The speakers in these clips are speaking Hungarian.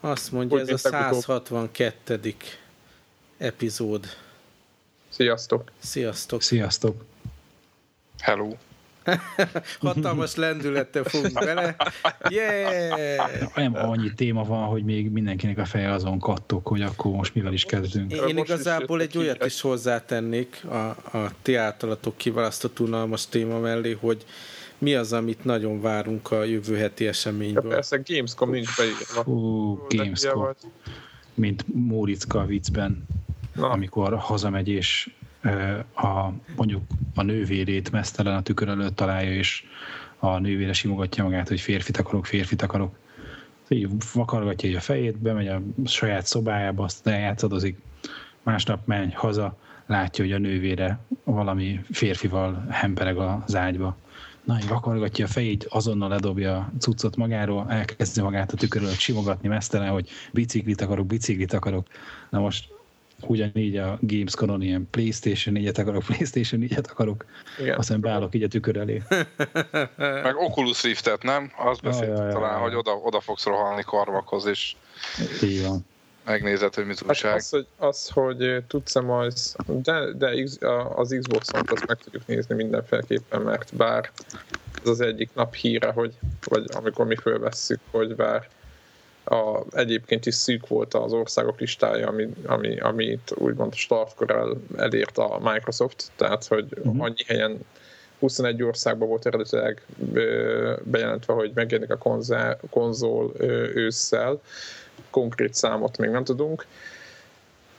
Azt mondja, Hogy ez a még legutóbb. 162. epizód. Sziasztok! Sziasztok! Sziasztok! Hello. Hatalmas lendülettel fogunk bele. Yeah! Nem annyi téma van, hogy még mindenkinek a feje azon kattog, hogy akkor most mivel is kezdünk. Én is igazából egy olyat is hozzátennék a, a ti általatok kiválasztott unalmas téma mellé, hogy mi az, amit nagyon várunk a jövő heti Ja, eseményből. persze Gamescom nincs beírva. Hú, Gamescom, mint Móriczka a viccben, Na, amikor hazamegy és a, mondjuk a nővérét mesztelen a tükör előtt találja, és a nővére simogatja magát, hogy férfit akarok, férfit akarok. Így vakargatja így a fejét, bemegy a saját szobájába, azt eljátszadozik. Másnap menj haza, látja, hogy a nővére valami férfival hempereg az ágyba. Na, így vakargatja a fejét, azonnal ledobja a cuccot magáról, elkezdi magát a tükör előtt simogatni mesztelen, hogy biciklit akarok, biciklit akarok. Na most ugyanígy a Gamescom-on ilyen Playstation 4-et akarok, Playstation 4-et akarok, igen. aztán beállok így a tükör elé. Meg Oculus Riftet, nem? Azt beszélt Jaj, jaj, jaj. talán, hogy oda, oda fogsz rohalni karvakhoz, és Így van. Megnézed, hogy mit Hát újság. az, hogy, az, hogy tudsz-e majd, de, de az Xbox-on azt meg tudjuk nézni mindenféleképpen, mert bár ez az egyik nap híre, hogy, vagy amikor mi fölvesszük, hogy bár a, egyébként is szűk volt az országok listája, ami, ami, amit úgymond startkor el, elért a Microsoft, tehát hogy Mhm. annyi helyen 21 országban volt eredetileg bejelentve, hogy megjelenik a konzol, konzol ősszel, konkrét számot még nem tudunk,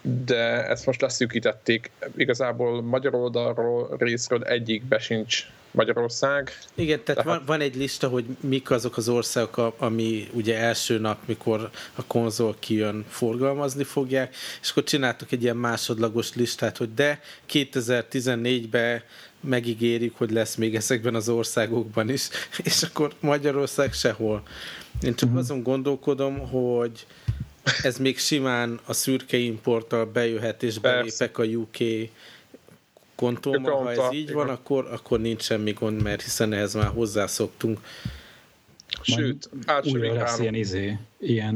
de ezt most leszűkítették. Igazából magyar oldalról részről egyikbe sincs Magyarország. Igen, tehát van, van egy lista, hogy mik azok az országok, ami ugye első nap, mikor a konzol kijön, forgalmazni fogják, és akkor csináltuk egy ilyen másodlagos listát, hogy de 2014-ben megígérjük, hogy lesz még ezekben az országokban is, és akkor Magyarország sehol. Én csak azon gondolkodom, hogy ez még simán a szürke importtal bejöhet, és belépek a UK kontómmal, ha ez így van, akkor, akkor nincs semmi gond, mert hiszen ehhez már hozzászoktunk. Sőt, újra lesz ilyen izé, ilyen,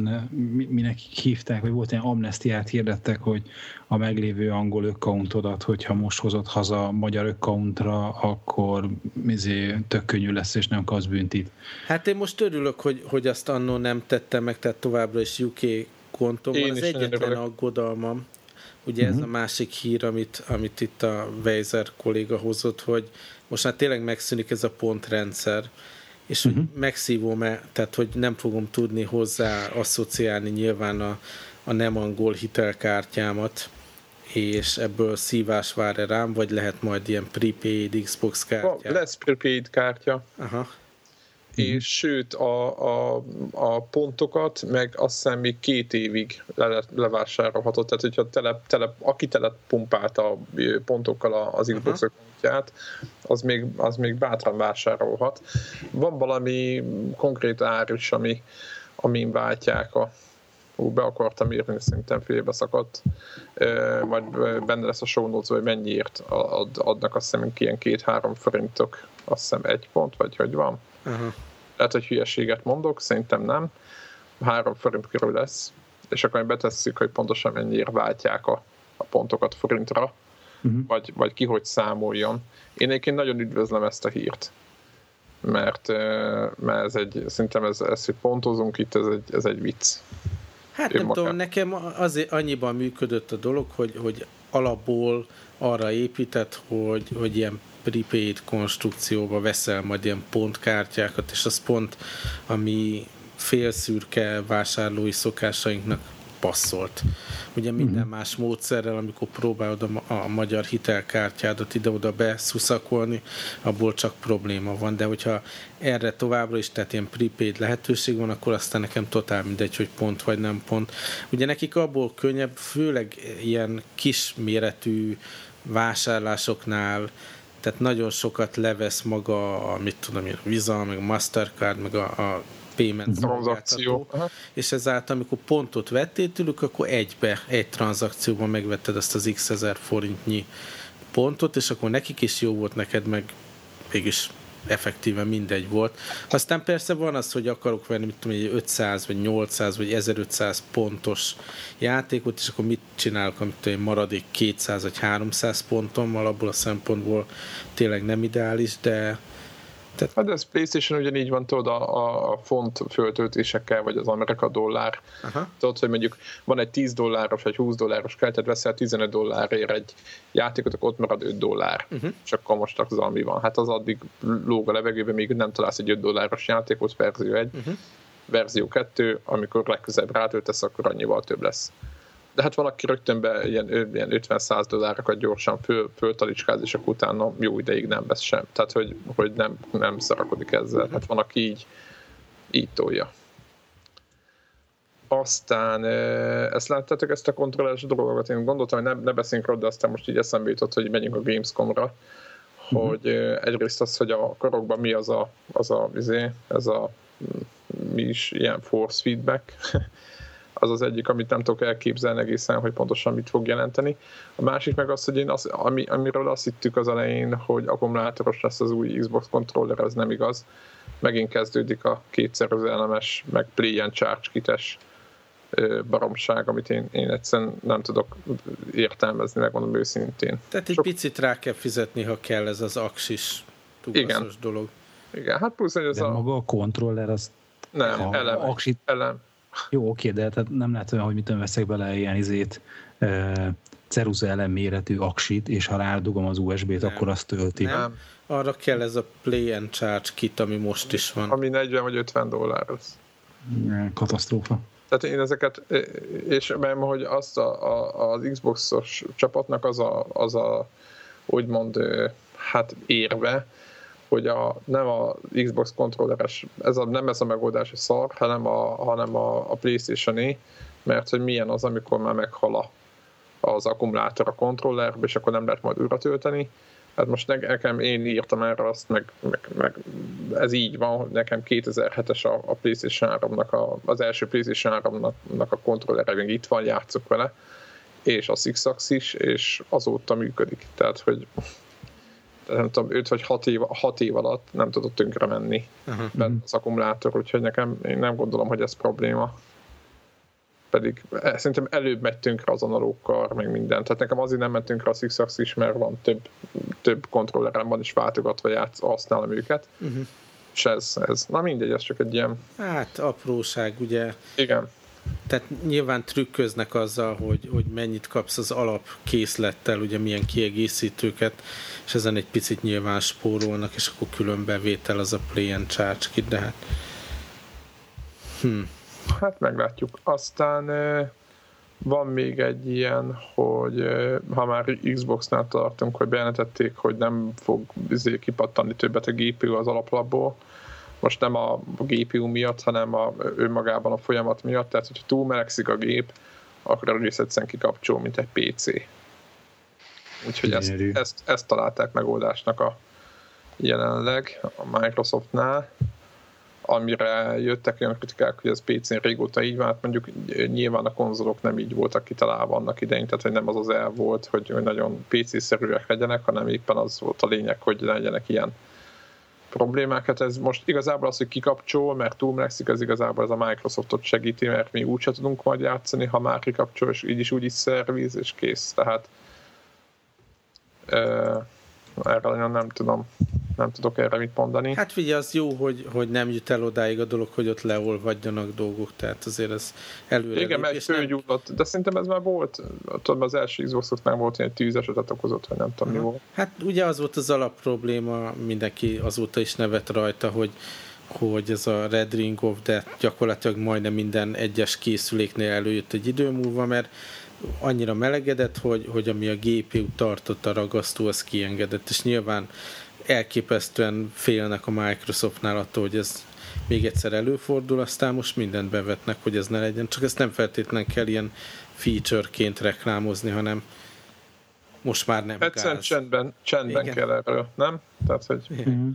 mi- minek hívták, vagy volt ilyen amnestiát hirdettek, hogy a meglévő angol accountodat, hogyha most hozott haza magyar accountra, akkor izé, tök könnyű lesz, és nem kapsz büntit. Hát én most örülök, hogy, hogy azt annó nem tettem meg, tehát továbbra is UK kontom Az egyetlen örülök. aggodalmam, ugye ez a másik hír, amit, amit itt a Weiser kolléga hozott, hogy most már tényleg megszűnik ez a pontrendszer, és hogy megszívom-e, tehát hogy nem fogom tudni hozzá asszociálni nyilván a, a nem angol hitelkártyámat, és ebből szívás vár-e rám, vagy lehet majd ilyen prepaid Xbox kártya? Lesz prepaid kártya, Aha. És sőt a, a, a pontokat meg azt hiszem még két évig le, levásárolhatod, tehát hogyha tele, tele, aki telepumpálta a pontokkal az Xbox accountját, az még, az még bátran vásárolhat. Van valami konkrét ár is, ami, amin váltják a Ú, be akartam írni, szerintem félbe szakadt. Ö, Majd benne lesz a show notes, hogy mennyiért ad, adnak azt hiszem ilyen két-három forintok, azt hiszem egy pont, vagy hogy van Aha. lehet, hogy hülyeséget mondok, szerintem nem. Három forint körül lesz, és akkor betesszük, hogy pontosan mennyiért váltják a, a pontokat forintra, Mhm. vagy, vagy ki hogy számoljon. Én egyébként nagyon üdvözlöm ezt a hírt, mert, mert ez egy, szerintem ez, ez, hogy pontozunk itt, ez egy, ez egy vicc. Hát Ő nem maga. tudom, nekem azért annyiban működött a dolog, hogy, hogy alapból arra épített, hogy, hogy ilyen prepaid konstrukcióba veszel majd ilyen pontkártyákat, és az pont, ami félszürke vásárlói szokásainknak passzolt. Ugye minden más módszerrel, amikor próbálod a, ma- a magyar hitelkártyádat ide-oda beszuszakolni, abból csak probléma van, de hogyha erre továbbra is, tehát ilyen prepaid lehetőség van, akkor aztán nekem totál mindegy, hogy pont vagy nem pont. Ugye nekik abból könnyebb, főleg ilyen kisméretű vásárlásoknál, tehát nagyon sokat levesz maga a, mit tudom én, Visa, meg a Mastercard, meg a, a payment Tranzakció. szolgáltató, Aha. és ezáltal, amikor pontot vettél tőlük, akkor egybe, egy tranzakcióban megvetted azt az x ezer forintnyi pontot, és akkor nekik is jó volt, neked meg mégis effektíven mindegy volt. Aztán persze van az, hogy akarok venni, mit tudom, egy 500 vagy 800 vagy 1500 pontos játékot, és akkor mit csinálok, amit tudom, maradék 200 vagy 300 pontommal, abból a szempontból tényleg nem ideális, de tehát... Hát ez PlayStation ugyanígy van, tudod, a, a font föltöltésekkel, vagy az amerika dollár. Aha. Tudod, hogy mondjuk van egy 10 dolláros, vagy 20 dolláros tehát veszel 15 dollárért egy játékot, akkor ott marad 5 dollár. Uh-huh. És akkor most az, ami van. Hát az addig lóg a levegőben, még nem találsz egy 5 dolláros játékot, verzió 1. Uh-huh. Verzió 2, amikor legközelebb rátöltesz, akkor annyival több lesz de hát valaki rögtön be ilyen, ilyen 50-100 dollárokat gyorsan föl, föltalicskáz, és akkor utána jó ideig nem vesz sem. Tehát, hogy, hogy nem, nem szarakodik ezzel. Hát van, aki így, így tolja. Aztán ezt láttátok, ezt a kontrolleres dolgokat, én gondoltam, hogy ne, ne beszéljünk róla, de aztán most így eszembe jutott, hogy menjünk a Gamescom-ra, uh-huh. hogy egyrészt az, hogy a karokban mi az a, az a, izé, ez a mi is ilyen force feedback, az az egyik, amit nem tudok elképzelni egészen, hogy pontosan mit fog jelenteni. A másik meg az, hogy én az, ami, amiről azt hittük az elején, hogy akkumulátoros lesz az új Xbox controller, ez nem igaz. Megint kezdődik a kétszerűs elemes, meg play and charge kites baromság, amit én, én egyszerűen nem tudok értelmezni, megmondom őszintén. Tehát egy Sok... picit rá kell fizetni, ha kell ez az aksis Igen. dolog. Igen, hát plusz, hogy ez De a... maga a kontroller, az nem, a, elem, aksit... elem, jó, oké, de tehát nem lehet olyan, hogy mit veszek bele ilyen izét, e, ceruza elem méretű aksit, és ha rádugom az USB-t, nem. akkor azt tölti. Nem. Arra kell ez a Play and Charge kit, ami most is van. Ami 40 vagy 50 dollár. Katasztrófa. Tehát én ezeket, és mert hogy azt a, a, az Xbox-os csapatnak az a, az a úgymond hát érve, hogy a, nem a Xbox kontrolleres, ez a, nem ez a megoldás a szar, hanem a, hanem a, a playstation mert hogy milyen az, amikor már meghal a, az akkumulátor a kontrollerbe, és akkor nem lehet majd újra tölteni. Hát most nekem én írtam erre azt, meg, meg, meg ez így van, hogy nekem 2007-es a, a PlayStation 3-nak, a, az első PlayStation 3-nak a kontrollere még itt van, játszok vele, és a Six is, és azóta működik. Tehát, hogy nem tudom, 5 vagy 6 év, 6 év alatt nem tudott tönkre menni uh-huh. az akkumulátor, úgyhogy nekem én nem gondolom, hogy ez probléma. Pedig eh, szerintem előbb megy tönkre az analókkal, meg minden. Tehát nekem azért nem ment tönkre a Six is, mert van több, több kontrollerem van, és váltogatva játsz, használom őket. Uh-huh. És ez, ez, na mindegy, ez csak egy ilyen... Hát apróság, ugye. Igen tehát nyilván trükköznek azzal, hogy, hogy mennyit kapsz az alap készlettel, ugye milyen kiegészítőket, és ezen egy picit nyilván spórolnak, és akkor külön bevétel az a play and charge de hát hm. Hát meglátjuk. Aztán van még egy ilyen, hogy ha már Xbox-nál tartunk, hogy bejelentették, hogy nem fog izé kipattani többet a GPU az alaplapból, most nem a GPU miatt, hanem a, önmagában a folyamat miatt, tehát hogyha túl melegszik a gép, akkor egész egyszerűen kikapcsol, mint egy PC. Úgyhogy ezt, ezt, ezt találták megoldásnak a jelenleg a Microsoftnál, amire jöttek olyan kritikák, hogy ez PC-n régóta így van, hát mondjuk nyilván a konzolok nem így voltak kitalálva annak idején, tehát hogy nem az az el volt, hogy nagyon PC-szerűek legyenek, hanem éppen az volt a lényeg, hogy legyenek ilyen problémákat. Ez most igazából az, hogy kikapcsol, mert túlmelegszik, az igazából ez a Microsoftot segíti, mert mi úgyse tudunk majd játszani, ha már kikapcsol, és így is úgy is szerviz, és kész. Tehát erre nagyon nem tudom nem tudok erre mit mondani. Hát figyelj, az jó, hogy, hogy nem jut el odáig a dolog, hogy ott leolvadjanak dolgok, tehát azért ez előre Igen, mert fölgyulladt, nem... de szerintem ez már volt, tudom, az első xbox már volt egy tűzesetet okozott, vagy nem tudom mi volt. Hát ugye az volt az alap probléma, mindenki azóta is nevet rajta, hogy hogy ez a Red Ring of Death gyakorlatilag majdnem minden egyes készüléknél előjött egy idő múlva, mert annyira melegedett, hogy, hogy ami a GPU tartott a ragasztó, az kiengedett, és nyilván elképesztően félnek a Microsoftnál attól, hogy ez még egyszer előfordul, aztán most mindent bevetnek, hogy ez ne legyen. Csak ezt nem feltétlenül kell ilyen featureként reklámozni, hanem most már nem Egyszerűen gáz. csendben, csendben kell erről, nem? Tehát, hogy... Mm.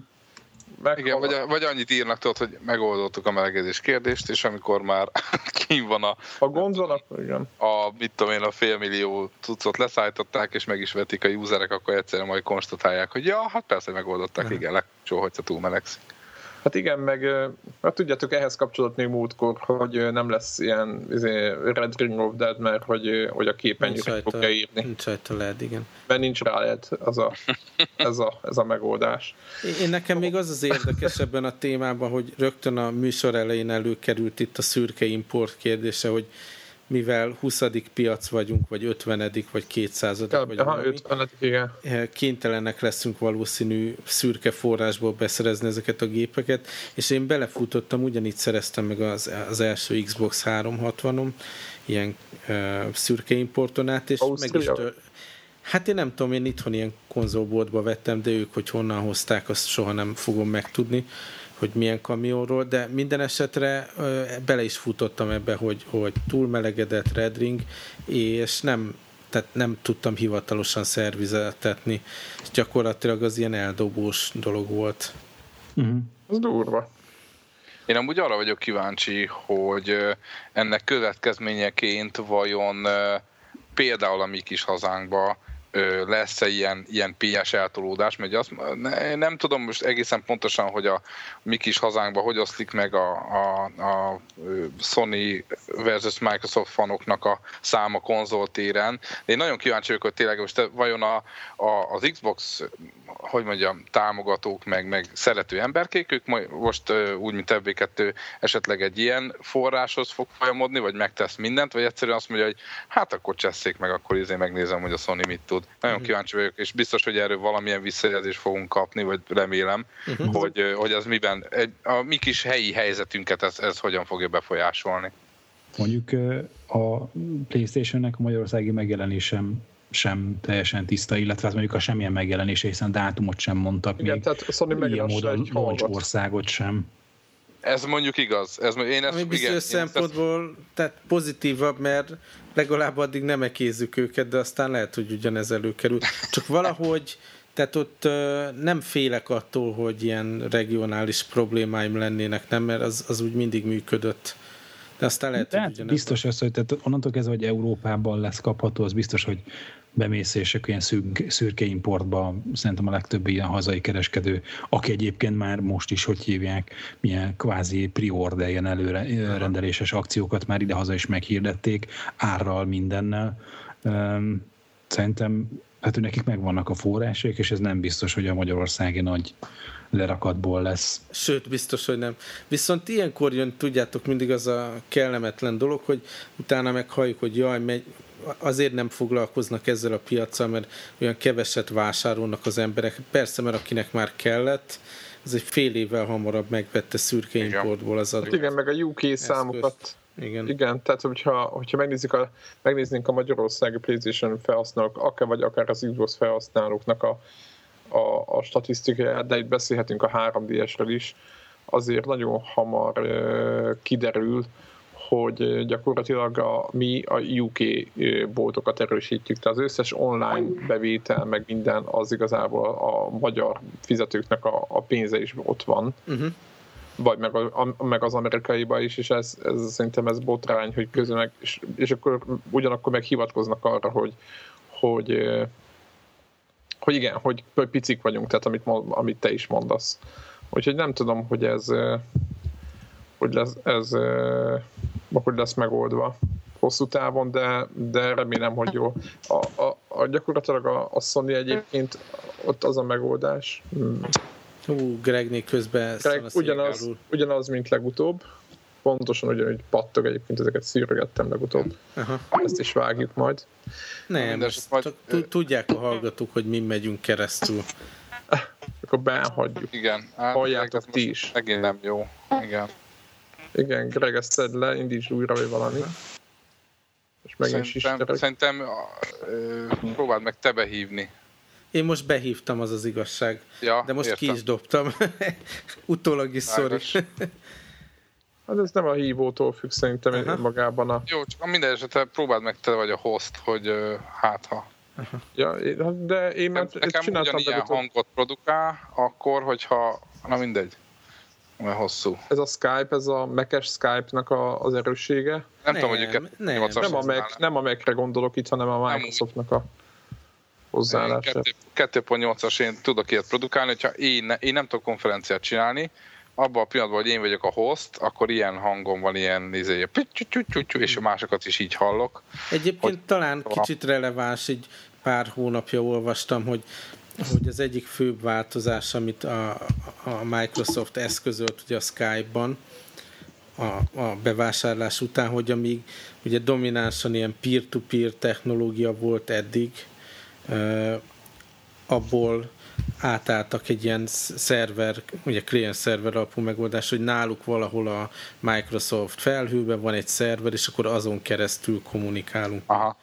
Igen, vagy, vagy annyit írnak, tudod, hogy megoldottuk a melegedés kérdést, és amikor már kim van a... A gond van, akkor igen. A, mit tudom én, a félmillió cuccot leszállították, és meg is vetik a userek, akkor egyszerűen majd konstatálják, hogy ja, hát persze megoldották, igen, lecsó, hogyha túl melegszik. Hát igen, meg hát tudjátok, ehhez kapcsolódott még múltkor, hogy nem lesz ilyen izé, Red Ring of Dead, mert hogy, hogy a képernyőre fogja írni. Nincs rajta LED, igen. Mert nincs rá LED, az a, ez, a, ez a megoldás. Én nekem még az az érdekes ebben a témában, hogy rögtön a műsor elején előkerült itt a szürke import kérdése, hogy mivel 20. piac vagyunk, vagy 50. vagy 200. Ja, vagy aha, 50. igen. Eh, kénytelenek leszünk valószínű szürke forrásból beszerezni ezeket a gépeket, és én belefutottam, ugyanígy szereztem meg az, az első Xbox 360-om, ilyen uh, szürke importon át, és Ausztria. meg is tör... Hát én nem tudom, én itthon ilyen konzolboltba vettem, de ők, hogy honnan hozták, azt soha nem fogom megtudni hogy milyen kamionról, de minden esetre bele is futottam ebbe, hogy, hogy túlmelegedett Red Ring, és nem, tehát nem tudtam hivatalosan szervizeltetni, gyakorlatilag az ilyen eldobós dolog volt. Uh-huh. Ez durva. Én amúgy arra vagyok kíváncsi, hogy ennek következményeként vajon például a mi kis hazánkba lesz-e ilyen, ilyen PS eltolódás, mert azt, ne, nem tudom most egészen pontosan, hogy a mi kis hazánkban hogy oszlik meg a, a, a Sony versus Microsoft fanoknak a száma konzoltéren. De én nagyon kíváncsi vagyok, hogy tényleg most vajon a, a, az Xbox hogy mondjam, támogatók, meg, meg szerető emberkék, ők most úgy, mint FB2 esetleg egy ilyen forráshoz fog folyamodni, vagy megtesz mindent, vagy egyszerűen azt mondja, hogy hát akkor cseszék meg, akkor izé megnézem, hogy a Sony mit tud. Nagyon uh-huh. kíváncsi vagyok, és biztos, hogy erről valamilyen visszajelzést fogunk kapni, vagy remélem, uh-huh. hogy, hogy az miben, egy, a mi kis helyi helyzetünket ez, ez hogyan fogja befolyásolni. Mondjuk a Playstation-nek a magyarországi megjelenisem sem teljesen tiszta, illetve az mondjuk a semmilyen megjelenése, hiszen dátumot sem mondtak Igen, még. tehát a Sony ilyen módon országot sem. Ez mondjuk igaz. Ez, én ezt, Ami bizonyos igen, szempontból ezt... tehát pozitívabb, mert legalább addig nem ekézzük őket, de aztán lehet, hogy ugyanez előkerül. Csak valahogy tehát ott nem félek attól, hogy ilyen regionális problémáim lennének, nem, mert az, az úgy mindig működött. De aztán lehet, hogy hát biztos az, hogy tehát onnantól kezdve, hogy Európában lesz kapható, az biztos, hogy bemész, és ilyen szürke, szürke importba szerintem a legtöbb ilyen hazai kereskedő, aki egyébként már most is, hogy hívják, milyen kvázi pre-order, ilyen előrendeléses akciókat már ide-haza is meghirdették, árral, mindennel. Szerintem hát nekik megvannak a források, és ez nem biztos, hogy a magyarországi nagy lerakatból lesz. Sőt, biztos, hogy nem. Viszont ilyenkor jön, tudjátok, mindig az a kellemetlen dolog, hogy utána meghalljuk, hogy jaj, megy, azért nem foglalkoznak ezzel a piacsal, mert olyan keveset vásárolnak az emberek. Persze, mert akinek már kellett, az egy fél évvel hamarabb megvette szürke importból az adott. Hát igen, meg a UK számokat. Igen. Igen, tehát hogyha, hogyha megnézzük a, megnéznénk a magyarországi PlayStation felhasználók, akár vagy akár az Xbox felhasználóknak a, a, a statisztikáját, de itt beszélhetünk a 3DS-ről is, azért nagyon hamar uh, kiderül, hogy gyakorlatilag a, mi a UK boltokat erősítjük, tehát az összes online bevétel, meg minden, az igazából a magyar fizetőknek a, a pénze is ott van. Uh-huh. Vagy meg, a, meg az amerikaiba is, és ez, ez szerintem ez botrány, hogy közül meg, és, és akkor ugyanakkor meg hivatkoznak arra, hogy, hogy hogy igen, hogy, hogy picik vagyunk, tehát amit, amit te is mondasz. Úgyhogy nem tudom, hogy ez hogy lesz, ez, hogy lesz megoldva hosszú távon, de, de remélem, hogy jó. A, a, a gyakorlatilag a, a Sony egyébként ott az a megoldás. Hmm. Hú, Gregnék közben Greg, ugyanaz, ugyanaz, mint legutóbb. Pontosan ugyanúgy pattog egyébként, ezeket szűrögettem legutóbb. Aha. Ezt is vágjuk majd. Nem, majd... tudják a hallgatók, hogy mi megyünk keresztül. Akkor behagyjuk. Igen. Halljátok ti is. Megint nem jó. Igen. Igen, Greg, ezt szed le, indíts újra, vagy valami. És megint szerintem, szerintem próbáld meg te behívni. Én most behívtam, az az igazság. Ja, De most értem. ki is dobtam. Utólag is, sorry. Hát ez nem a hívótól függ szerintem Aha. magában a... Jó, csak minden esetre próbáld meg te vagy a host, hogy uh, hát ha. Ja, de én már Nekem ugyanilyen hangot produkál, akkor, hogyha Na mindegy. Mert hosszú. Ez a Skype, ez a Mac-es Skype-nak a, az erőssége. Nem, Nem, tudom, hogy őket nem. 8-as Nem a, Mac, nem a Mac-re gondolok itt, hanem a Microsoftnak a hozzáállása. 2.8-as én tudok ilyet produkálni, hogyha én, ne, én nem tudok konferenciát csinálni, abban a pillanatban, hogy én vagyok a host, akkor ilyen hangom van, ilyen izé, és a másokat is így hallok. Egyébként Hogy- talán kicsit releváns, így pár hónapja olvastam, hogy hogy az egyik főbb változás, amit a, a Microsoft eszközölt ugye a Skype-ban a, a bevásárlás után, hogy amíg ugye dominánsan ilyen peer-to-peer technológia volt eddig, abból átálltak egy ilyen szerver, ugye client szerver alapú megoldás, hogy náluk valahol a Microsoft felhőben van egy szerver, és akkor azon keresztül kommunikálunk Aha.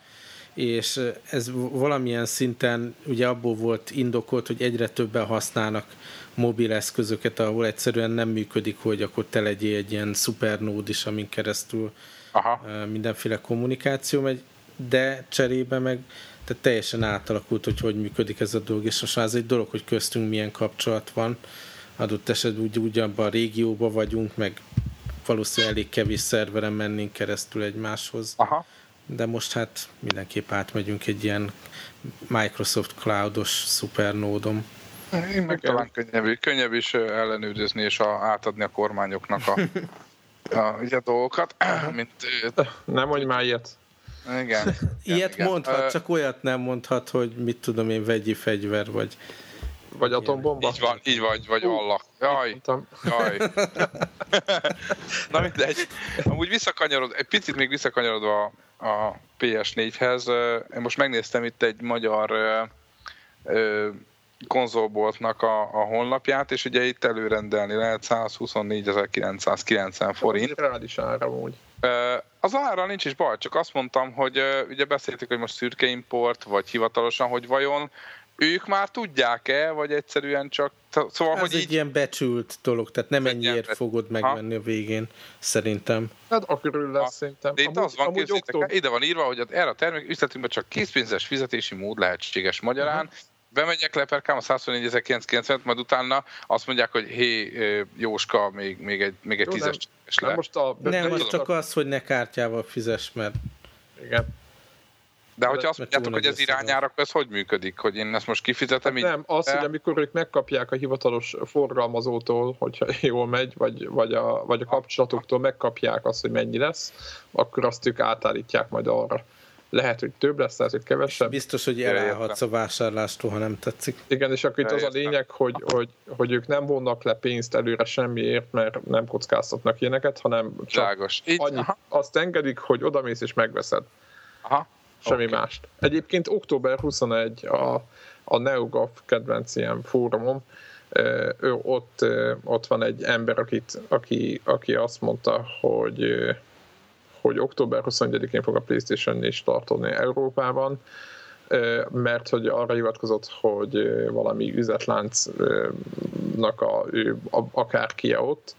És ez valamilyen szinten ugye abból volt indokolt, hogy egyre többen használnak mobil eszközöket, ahol egyszerűen nem működik, hogy akkor te legyél egy ilyen szupernód is, amin keresztül Aha. mindenféle kommunikáció megy, de cserébe meg tehát teljesen átalakult, hogy hogy működik ez a dolog, és most már ez egy dolog, hogy köztünk milyen kapcsolat van, adott esetben úgy, úgy abban a régióban vagyunk, meg valószínűleg elég kevés szerveren mennénk keresztül egymáshoz Aha. De most hát mindenképp átmegyünk egy ilyen Microsoft Cloudos szupernódom. Én meg talán könnyebb, könnyebb is ellenőrizni és a, átadni a kormányoknak a, a, ugye, dolgokat, mint Nem mondj már ilyet. igen. igen, Ilyet igen. mondhat, csak olyat nem mondhat, hogy mit tudom én, vegyi fegyver, vagy Vagy atombomba. Így van, így vagy, vagy Allah. Jaj, jaj. Na mindegy. Amúgy visszakanyarod, egy picit még visszakanyarodva a, a PS4-hez, ö, én most megnéztem itt egy magyar konzolboltnak a, a honlapját, és ugye itt előrendelni lehet 124.990 forint. Reális ára úgy. Az ára nincs is baj, csak azt mondtam, hogy ugye beszéltük, hogy most szürke import, vagy hivatalosan, hogy vajon ők már tudják-e, vagy egyszerűen csak... Szóval, ez hogy egy így... ilyen becsült dolog, tehát nem ennyiért fogod megvenni a végén, szerintem. Hát akörül lesz szerintem. De itt az van, október, ide van írva, hogy erre a termék üzletünkben csak készpénzes fizetési mód lehetséges magyarán. Mhm. Bemegyek, leperkám a 124.990, majd utána azt mondják, hogy hé, Jóska, még, még egy, még egy Jó, tízes nem- le. nem most a... Nem, nem az most csak az, hogy ne kártyával fizess, mert Igen. De hogyha azt mondjátok, hogy ez irányára, akkor ez hogy működik? Hogy én ezt most kifizetem így? Nem, az, de- hogy amikor ők megkapják a hivatalos forgalmazótól, hogyha jól megy, vagy, vagy, a, vagy a kapcsolatoktól megkapják azt, hogy mennyi lesz, akkor azt ők átállítják majd arra. Lehet, hogy több lesz, lehet, hogy kevesebb. biztos, hogy elállhatsz a vásárlástól, ha nem tetszik. Igen, és akkor itt az a lényeg, hogy, hogy, hogy ők nem vonnak le pénzt előre semmiért, mert nem kockáztatnak ilyeneket, hanem csak Világos. Így, annyit, aha, azt engedik, hogy odamész és megveszed. aha. Semmi Oké. mást. Egyébként október 21 a, a NeoGAF kedvenc ilyen fórumom, ő, ott, ott van egy ember, akit, aki, aki azt mondta, hogy, hogy október 21-én fog a PlayStation 4 startolni Európában, mert hogy arra hivatkozott, hogy valami üzletláncnak a, ő, a, akárki ott,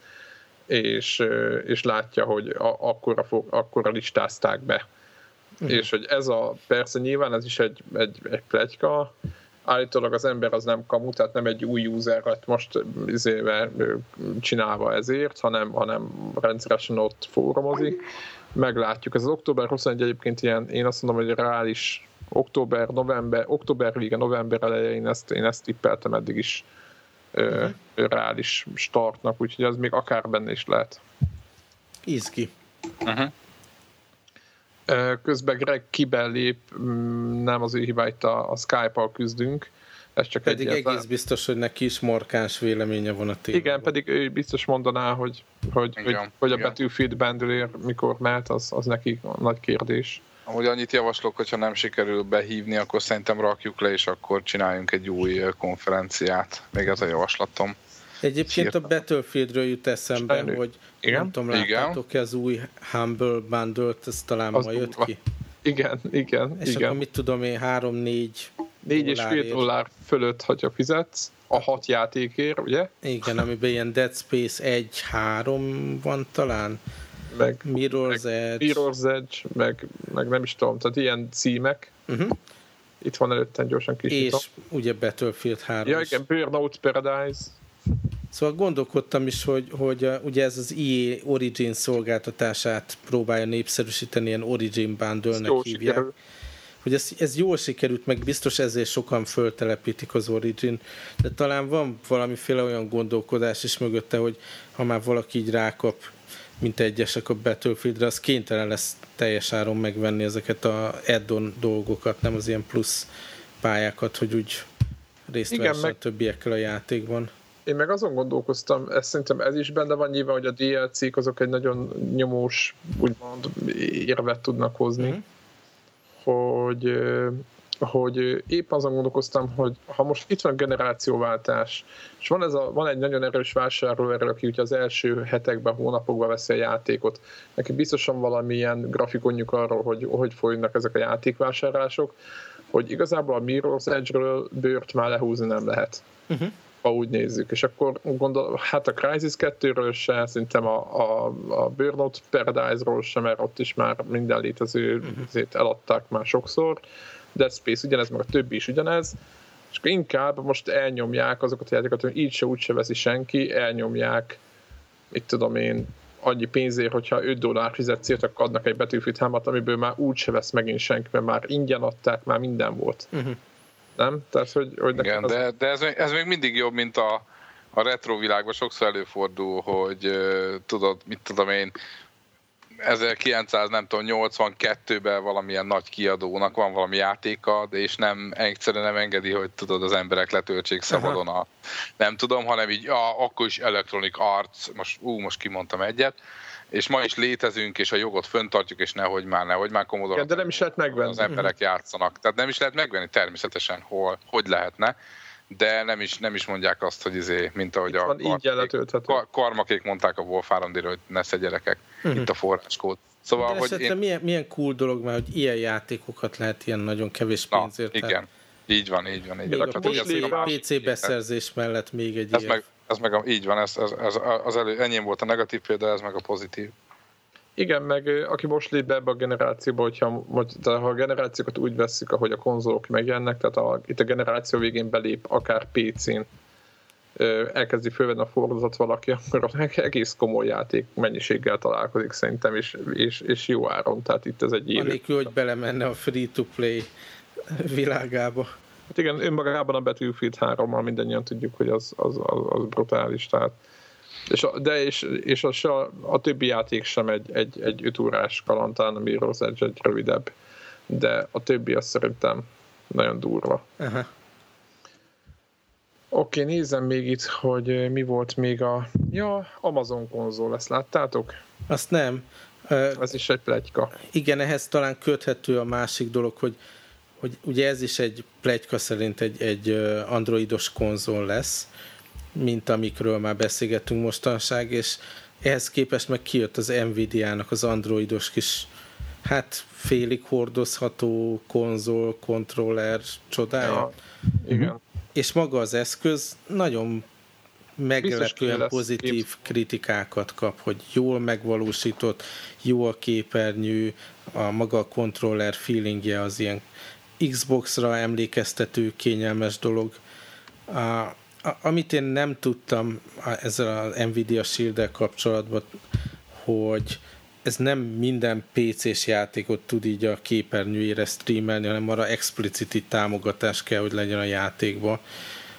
és, és látja, hogy a, akkora, akkora listázták be Mm. És hogy ez a, persze nyilván ez is egy, egy, egy plegyka, állítólag az ember az nem kamu, tehát nem egy új user lett most izéve, csinálva ezért, hanem, hanem rendszeresen ott fórumozik. Meglátjuk. Ez az október 21 egyébként ilyen, én azt mondom, hogy reális október, november, október vége, november elején ezt, én ezt tippeltem eddig is ö, reális startnak, úgyhogy az még akár benne is lehet. Izgi. Uh-huh. Közben Greg kibelép, mm, nem az ő hibá, itt a, a Skype-al küzdünk. Ez csak Pedig egy egész biztos, hogy neki is markáns véleménye van a témában. Igen, pedig ő biztos mondaná, hogy, hogy, Igen, hogy, hogy a igen. Battlefield Bandolier mikor mehet, az, az neki nagy kérdés. Amúgy annyit javaslok, hogyha nem sikerül behívni, akkor szerintem rakjuk le, és akkor csináljunk egy új konferenciát. Még ez a javaslatom. Egyébként a Sírtam. Battlefieldről jut eszembe, Steiner. hogy Igen? nem tudom, láttátok-e az új Humble Bundle-t, ez talán Az ma jött durva. ki. Igen, igen, És igen. akkor mit tudom én, 3-4 Négy és fél dollár fölött, hogyha fizetsz, a hat játékért, ugye? Igen, amiben ilyen Dead Space 1-3 van talán, Meg Mirror's Edge. Mirror's Edge, meg, meg nem is tudom, tehát ilyen címek. Uh-huh. Itt van előttem gyorsan kis És ugye Battlefield 3 Ja, igen, Burnout Paradise. Szóval gondolkodtam is, hogy, hogy uh, ugye ez az EA Origin szolgáltatását próbálja népszerűsíteni, ilyen Origin bundle-nek hívják. Sikerül. Hogy ez, ez jól sikerült, meg biztos ezért sokan föltelepítik az Origin, de talán van valamiféle olyan gondolkodás is mögötte, hogy ha már valaki így rákap, mint egyesek a Battlefieldre, az kénytelen lesz teljes áron megvenni ezeket a add-on dolgokat, nem az ilyen plusz pályákat, hogy úgy részt Igen, meg... a többiekkel a játékban. Én meg azon gondolkoztam, ez szerintem ez is benne van nyilván, hogy a DLC-k azok egy nagyon nyomós, úgymond érvet tudnak hozni, mm-hmm. hogy hogy épp azon gondolkoztam, hogy ha most itt van generációváltás, és van, ez a, van egy nagyon erős vásárló aki ugye az első hetekben, hónapokban veszi a játékot, neki biztosan valamilyen grafikonjuk arról, hogy hogy folynak ezek a játékvásárlások, hogy igazából a Mirror's Edge-ről bőrt már lehúzni nem lehet. Uh-huh ha úgy nézzük. És akkor gondol, hát a Crisis 2-ről se, szerintem a, a, a Burnout Paradise-ról sem, mert ott is már minden létező uh-huh. eladták már sokszor. Dead Space ugyanez, meg a többi is ugyanez. És akkor inkább most elnyomják azokat a játékokat, hogy így se úgy se veszi senki, elnyomják, mit tudom én, annyi pénzért, hogyha 5 dollár fizetsz akkor adnak egy Battlefield 3 amiből már úgy se vesz megint senki, mert már ingyen adták, már minden volt. Uh-huh nem? Tehát, hogy, hogy Igen, az... de, de ez, még, ez még mindig jobb, mint a, a retro világban sokszor előfordul, hogy tudod, mit tudom én, 1900, nem tudom, 82-ben valamilyen nagy kiadónak van valami játéka, de és nem, egyszerűen nem engedi, hogy tudod, az emberek letöltsék szabadon a, nem tudom, hanem így, ah, akkor is Electronic Arts, most, ú, most kimondtam egyet, és ma is létezünk, és a jogot föntartjuk, és nehogy már, nehogy már Commodore. de nem is lehet megvenni. Az emberek játszanak. Tehát nem is lehet megvenni természetesen, hol, hogy lehetne de nem is, nem is mondják azt, hogy izé, mint ahogy Itt a van, karmakék, kar, karmakék mondták a Wolf 3 hogy nesze gyerekek, uh-huh. itt a forráskód. Szóval, de hogy én... milyen, milyen cool dolog már, hogy ilyen játékokat lehet ilyen nagyon kevés pénzért. Na, igen, így van, így van. Így még van. a, PC, PC beszerzés mellett még egy ez ilyen. Meg, ez meg a, így van, ez, ez, ez, az elő, ennyi volt a negatív példa, ez meg a pozitív. Igen, meg aki most lép be ebbe a generációba, hogyha de ha a generációkat úgy veszik, ahogy a konzolok megjelennek, tehát a, itt a generáció végén belép akár PC-n, elkezdi fölvenni a fordulatot valaki, akkor egész komoly játék mennyiséggel találkozik szerintem, és, és, és jó áron, tehát itt ez egy élő. Anélkül, hogy belemenne a free-to-play világába. Hát igen, önmagában a Battlefield 3-mal mindannyian tudjuk, hogy az, az, az, az brutális, tehát és a, de és, és a, a, a többi játék sem egy, egy, egy öt órás kalantán, a Mirror's Edge egy rövidebb, de a többi az szerintem nagyon durva. Uh-huh. Oké, okay, nézem még itt, hogy mi volt még a... Ja, Amazon konzol, ezt láttátok? Azt nem. Ez is egy plegyka. Igen, ehhez talán köthető a másik dolog, hogy hogy ugye ez is egy plegyka szerint egy, egy androidos konzol lesz, mint amikről már beszélgettünk mostanság, és ehhez képest meg kijött az Nvidia-nak az androidos kis hát félig hordozható konzol, kontroller csodája. Ja, igen. És maga az eszköz nagyon meglepően pozitív kép. kritikákat kap, hogy jól megvalósított, jó a képernyő, a maga a kontroller feelingje az ilyen Xbox-ra emlékeztető kényelmes dolog. A, a, amit én nem tudtam ezzel az Nvidia shield kapcsolatban, hogy ez nem minden PC-s játékot tud így a képernyőjére streamelni, hanem arra explicit támogatás kell, hogy legyen a játékban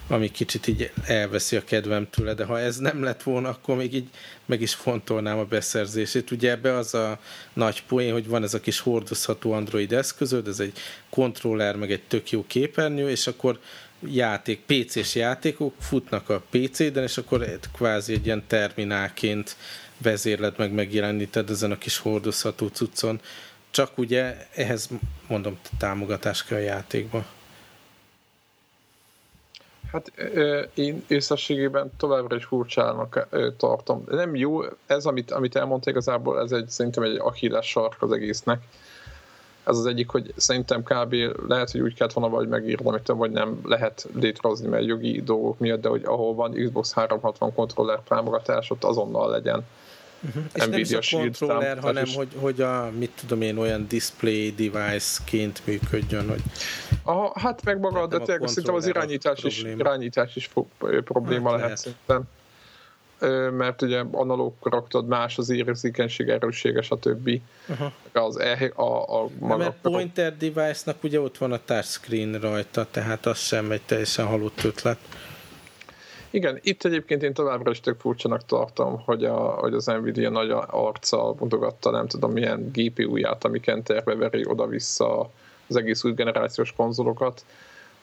ami kicsit így elveszi a kedvem tőle, de ha ez nem lett volna, akkor még így meg is fontolnám a beszerzését. Ugye ebbe az a nagy poén, hogy van ez a kis hordozható Android eszközöd, ez egy kontroller, meg egy tök jó képernyő, és akkor játék, PC-s játékok futnak a PC-den, és akkor kvázi egy ilyen terminálként vezérled meg megjeleníted ezen a kis hordozható cuccon. Csak ugye ehhez mondom támogatás kell a játékba. Hát én összességében továbbra is furcsának tartom. Nem jó, ez, amit, amit elmondta igazából, ez egy, szerintem egy achilles sark az egésznek. Ez az egyik, hogy szerintem kb. lehet, hogy úgy kellett volna vagy megírni, amit vagy nem lehet létrehozni, mert jogi dolgok miatt, de hogy ahol van Xbox 360 kontroller támogatás, ott azonnal legyen Uh-huh. És nem is a controller, szám, hanem is... hogy, hogy a, mit tudom én, olyan display device-ként működjön, hogy... Aha, hát meg maga, de tényleg szerintem az irányítás is, irányítás is fog, probléma hát lehet, lehet szerintem. mert ugye analóg karakterod más, az érzékenység, erőssége, stb. Uh-huh. Az e, a, a maga... Mert pointer device-nak ugye ott van a touchscreen rajta, tehát az sem egy teljesen halott ötlet. Igen, itt egyébként én továbbra is tök furcsanak tartom, hogy, a, hogy az Nvidia nagy arccal mutogatta nem tudom milyen GPU-ját, amiken terveveri oda-vissza az egész új generációs konzolokat,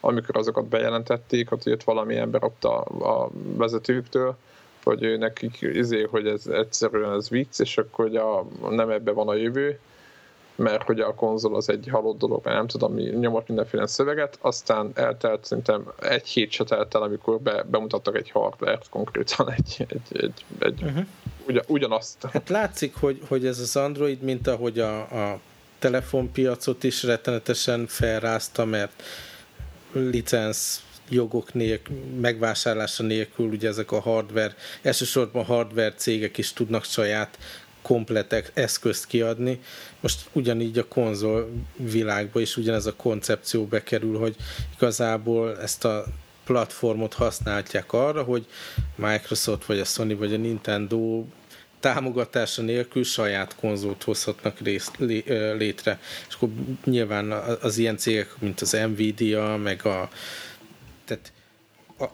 amikor azokat bejelentették, hogy jött valami ember ott a, a vezetőktől, hogy nekik izé, hogy ez egyszerűen ez vicc, és akkor hogy a, nem ebbe van a jövő, mert hogy a konzol az egy halott dolog, mert nem tudom, mi nyomott mindenféle szöveget, aztán eltelt szerintem egy hét se telt el, amikor be, bemutattak egy hardware konkrétan egy, egy, egy, egy uh-huh. ugyan, ugyanazt. Hát látszik, hogy, hogy ez az Android, mint ahogy a, a telefonpiacot is rettenetesen felrázta, mert licensz jogok nélkül, megvásárlása nélkül ugye ezek a hardware, elsősorban hardware cégek is tudnak saját komplet eszközt kiadni. Most ugyanígy a konzol világba is ugyanez a koncepció bekerül, hogy igazából ezt a platformot használják arra, hogy Microsoft, vagy a Sony, vagy a Nintendo támogatása nélkül saját konzolt hozhatnak részt, lé, létre. És akkor nyilván az ilyen cégek, mint az Nvidia, meg a tehát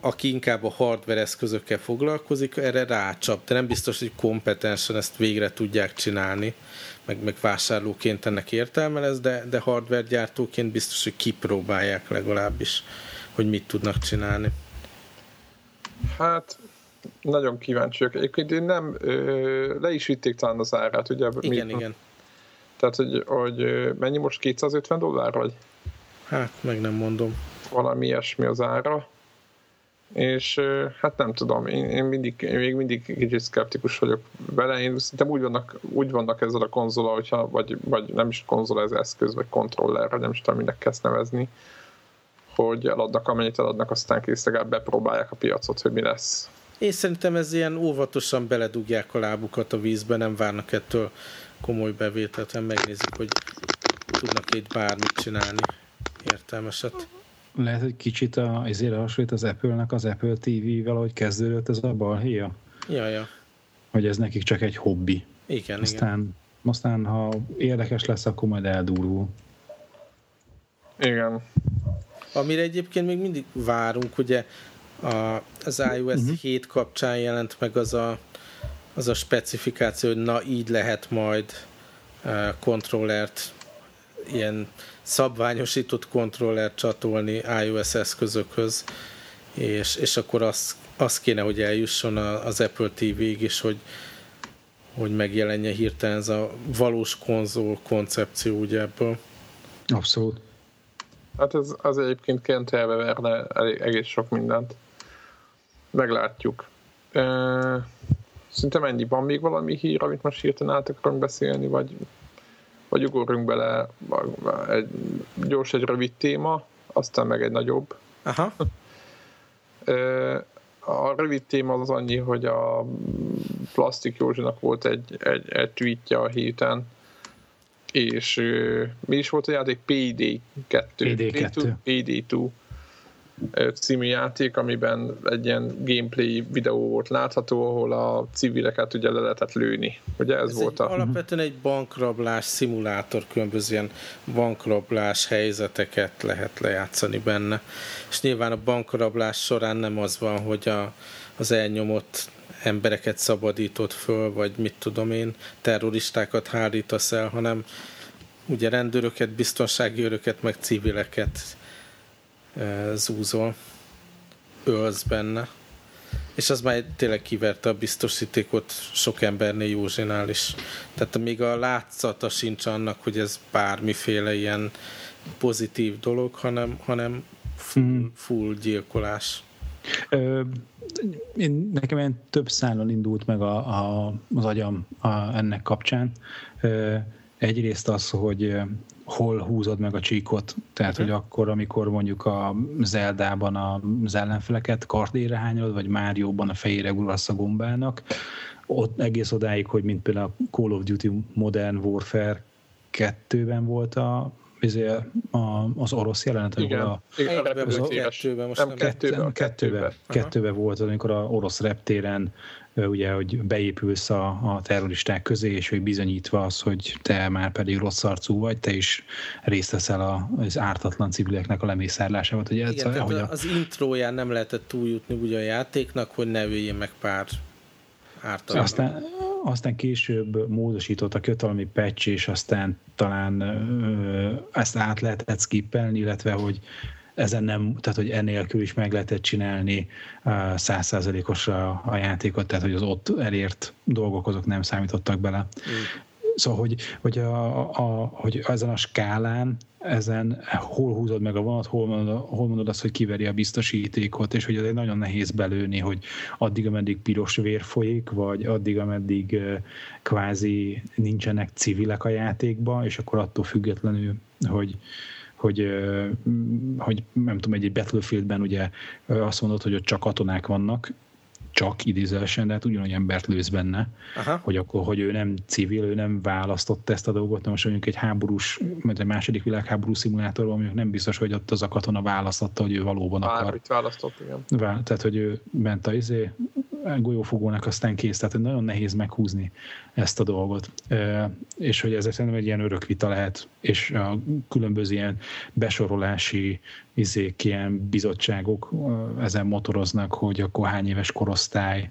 aki inkább a hardware eszközökkel foglalkozik, erre rácsap, de nem biztos, hogy kompetensen ezt végre tudják csinálni, meg, meg vásárlóként ennek értelme lesz, de, de hardware gyártóként biztos, hogy kipróbálják legalábbis, hogy mit tudnak csinálni. Hát nagyon kíváncsiak. Egyébként én nem, ö, le is vitték talán az árát, ugye? Igen, mi, igen. Tehát, hogy, hogy mennyi most 250 dollár vagy? Hát, meg nem mondom. Valami ilyesmi az ára. És hát nem tudom, én, én, mindig, én még mindig kicsit szkeptikus vagyok vele. Én szerintem úgy vannak, úgy vannak ezzel a konzola, hogyha, vagy, vagy nem is konzola, ez eszköz, vagy kontroller, vagy nem is tudom, minek kezd nevezni, hogy eladnak amennyit eladnak, aztán kész bepróbálják a piacot, hogy mi lesz. Én szerintem ez ilyen óvatosan beledugják a lábukat a vízbe, nem várnak ettől komoly bevételt, hanem megnézik, hogy tudnak itt bármit csinálni értelmeset. Lehet, hogy kicsit a, ezért hasonlít az Apple-nek az Apple TV-vel, ahogy kezdődött ez a balhéja? Ja, ja. Hogy ez nekik csak egy hobbi. Igen, aztán, igen. Aztán, ha érdekes lesz, akkor majd eldurul. Igen. Amire egyébként még mindig várunk, ugye a, az iOS uh-huh. Mhm. 7 kapcsán jelent meg az a, az a specifikáció, hogy na így lehet majd uh, kontrollert, ilyen szabványosított kontrollert csatolni iOS eszközökhöz, és, és akkor az, az kéne, hogy eljusson az Apple TV-ig is, hogy, hogy megjelenje hirtelen ez a valós konzol koncepció ugye ebből. Abszolút. Hát ez az egyébként kentelve verne egész sok mindent meglátjuk. Szerintem ennyi. Van még valami hír, amit most hirtelen át akarunk beszélni, vagy, vagy ugorjunk bele egy gyors, egy rövid téma, aztán meg egy nagyobb. Aha. A rövid téma az annyi, hogy a Plastik Józsinak volt egy, egy, egy tweetje a héten, és mi is volt a játék? PD2. PD2. PD2 című játék, amiben egy ilyen gameplay videó volt látható, ahol a civileket ugye le lehetett lőni. Ugye ez, ez volt a... Alapvetően egy bankrablás szimulátor, különböző ilyen bankrablás helyzeteket lehet lejátszani benne. És nyilván a bankrablás során nem az van, hogy a, az elnyomott embereket szabadított föl, vagy mit tudom én, terroristákat hárítasz el, hanem ugye rendőröket, biztonsági öröket, meg civileket zúzol, ölsz benne, és az már tényleg kiverte a biztosítékot sok embernél Józsinál is. Tehát még a látszata sincs annak, hogy ez bármiféle ilyen pozitív dolog, hanem, hanem full, mm. full gyilkolás. Ö, én, nekem ilyen több szálon indult meg a, a, az agyam a, ennek kapcsán. Ö, egyrészt az, hogy hol húzod meg a csíkot. Tehát, hogy akkor, amikor mondjuk a Zeldában az ellenfeleket kardére hányod, vagy Márióban a fejére gulasz a gombának, ott egész odáig, hogy mint például a Call of Duty Modern Warfare 2-ben volt a izé, a, az orosz jelenet, Igen, a, igen, a vagy repülőtéres. kettőben, most Nem, nem. kettőben, a kettőbe, kettőben. kettőbe volt, amikor a orosz reptéren ugye, hogy beépülsz a, a terroristák közé, és hogy bizonyítva az, hogy te már pedig rossz arcú vagy, te is részt veszel a- az ártatlan civileknek a lemészárlásával. Hogy ez, Igen, tehát hogy a, az intróján nem lehetett túljutni ugye a játéknak, hogy ne öljél meg pár ártalmat. Aztán, aztán később módosított a kötalmi patch, és aztán talán ö, ezt át lehetett skippelni, illetve hogy ezen nem, tehát hogy enélkül is meg lehetett csinálni százszázalékos a, a játékot, tehát hogy az ott elért dolgok azok nem számítottak bele. Szóval, hogy, hogy, a, a, hogy ezen a skálán, ezen hol húzod meg a vonat, hol mondod, hol mondod azt, hogy kiveri a biztosítékot, és hogy egy nagyon nehéz belőni, hogy addig, ameddig piros vér folyik, vagy addig, ameddig kvázi nincsenek civilek a játékban, és akkor attól függetlenül, hogy, hogy, hogy nem tudom, egy, Battlefieldben ugye azt mondod, hogy ott csak katonák vannak, csak idézősen, de hát ugyanolyan embert lősz benne, Aha. hogy akkor, hogy ő nem civil, ő nem választotta ezt a dolgot, na most mondjuk egy háborús, mert egy második világháború szimulátorban mondjuk nem biztos, hogy ott az a katona választotta, hogy ő valóban akar. Bármit választott, igen. Vá- Tehát, hogy ő ment a izé, golyófogónak, aztán kész. Tehát nagyon nehéz meghúzni ezt a dolgot. És hogy ez szerintem egy ilyen örök vita lehet, és a különböző ilyen besorolási izék, ilyen bizottságok ezen motoroznak, hogy akkor hány éves korosztály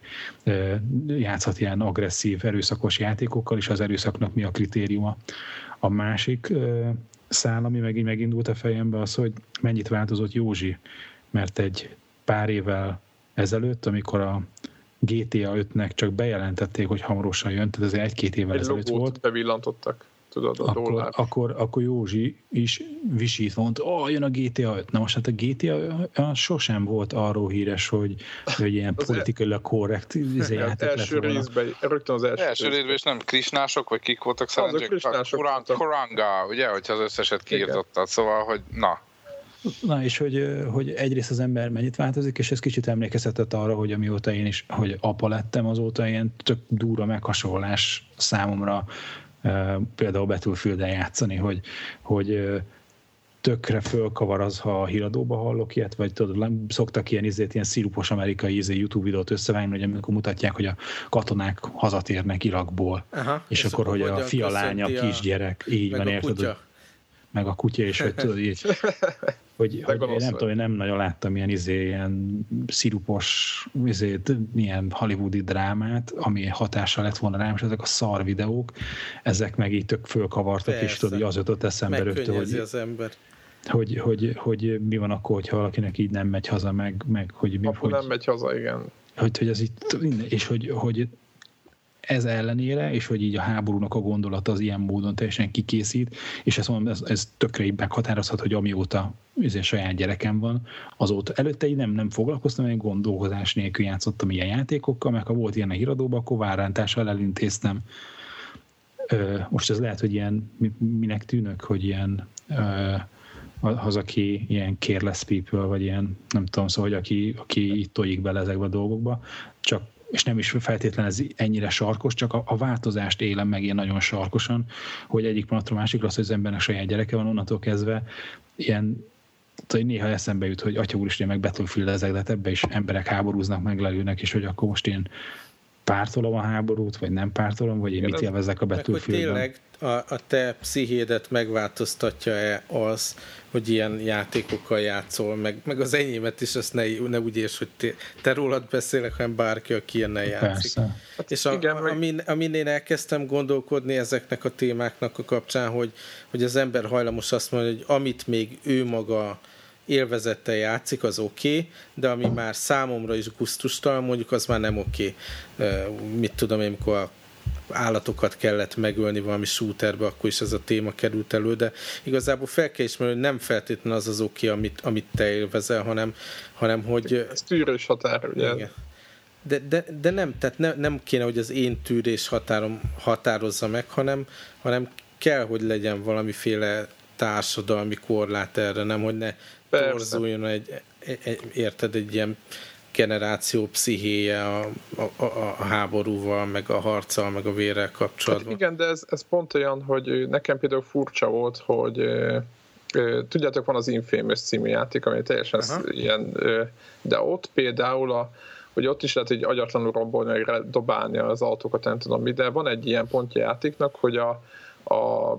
játszhat ilyen agresszív, erőszakos játékokkal, és az erőszaknak mi a kritériuma. A másik szál, ami megint megindult a fejembe, az, hogy mennyit változott Józsi, mert egy pár évvel ezelőtt, amikor a GTA 5-nek csak bejelentették, hogy hamarosan jön, tehát ez egy-két évvel Egy ezelőtt volt, bevillantottak, tudod, a akkor, dollár. akkor, akkor Józsi is visít mondta, ó, oh, jön a GTA 5. Na most hát a GTA az sosem volt arról híres, hogy, hogy ilyen politikailag korrekt izé játék lett első részben, rögtön az első, Első részben is nem krisnások, vagy kik voltak voltak. Kuranga, ugye, hogyha az összeset kiirtottad, szóval, hogy na, Na és hogy, hogy egyrészt az ember mennyit változik, és ez kicsit emlékeztetett arra, hogy amióta én is, hogy apa lettem, azóta ilyen tök durva meghasonlás számomra például Battlefield-en játszani, hogy, hogy tökre fölkavar az, ha a híradóba hallok ilyet, vagy tudod, szoktak ilyen izét, ilyen szirupos amerikai izé YouTube videót összevágni, hogy amikor mutatják, hogy a katonák hazatérnek Irakból, Aha. és, akkor, hogy a fia, lánya, a- kisgyerek, így van, érted. Meg a kutya, és hogy tudod így, hogy, hogy én nem tudom, én nem nagyon láttam ilyen, izé, ilyen szirupos izé, ilyen hollywoodi drámát, ami hatással lett volna rám, és ezek a szar videók, ezek meg így tök fölkavartak, és Persze. tudod, hogy az jutott eszembe rögtön, hogy, az ember. hogy, hogy, hogy, mi van akkor, hogyha valakinek így nem megy haza, meg, meg hogy, mi, Apu hogy, nem megy haza, igen. hogy, hogy az itt, és hogy, hogy ez ellenére, és hogy így a háborúnak a gondolata az ilyen módon teljesen kikészít, és ezt mondom, ez, ez tökre így meghatározhat, hogy amióta ezért saját gyerekem van, azóta előtte így nem, nem foglalkoztam, egy gondolkozás nélkül játszottam ilyen játékokkal, meg ha volt ilyen a híradóban, akkor várántással elintéztem. Most ez lehet, hogy ilyen, mi- minek tűnök, hogy ilyen az, aki ilyen careless people, vagy ilyen, nem tudom, szóval, hogy aki, aki itt tojik bele ezekbe a dolgokba, csak és nem is feltétlenül ez ennyire sarkos, csak a, a változást élem meg ilyen nagyon sarkosan, hogy egyik pillanatról másikra az, hogy az embernek saját gyereke van, onnantól kezdve ilyen tudod, néha eszembe jut, hogy atya úristen, meg battlefield ezek, de ebbe is emberek háborúznak, meglelőnek, és hogy akkor most én pártolom a háborút, vagy nem pártolom, vagy én mit ez- élvezek a Battlefieldben. tényleg a, a te pszichédet megváltoztatja-e az, hogy ilyen játékokkal játszol, meg, meg az enyémet is, azt ne, ne úgy érts, hogy te, te rólad beszélek, hanem bárki, aki ilyennel játszik. Persze. És a, igen, amin, amin én elkezdtem gondolkodni ezeknek a témáknak a kapcsán, hogy, hogy az ember hajlamos azt mondani, hogy amit még ő maga élvezettel játszik, az oké, okay, de ami már számomra is gusztustalan, mondjuk az már nem oké. Okay. Mit tudom én, amikor a állatokat kellett megölni valami shooterbe, akkor is ez a téma került elő, de igazából fel kell ismerni, hogy nem feltétlenül az az oké, amit, amit te élvezel, hanem, hanem hogy Ez tűrős határ, ugye? igen. De, de, de nem, tehát ne, nem kéne, hogy az én tűrés határom határozza meg, hanem, hanem kell, hogy legyen valamiféle társadalmi korlát erre, nem, hogy ne. Torzuljon egy, egy, egy, érted, egy ilyen generáció pszichéje a, a, a, a háborúval, meg a harccal, meg a vérrel Hát kapcsolatban. igen, de ez, ez pont olyan, hogy nekem például furcsa volt, hogy, tudjátok, van az Infamous című játék, ami teljesen Aha. ilyen, de ott például a, hogy ott is lehet hogy agyatlanul rombolni, vagy dobálni az autókat, nem tudom mi, de van egy ilyen pontja játéknak, hogy a, a,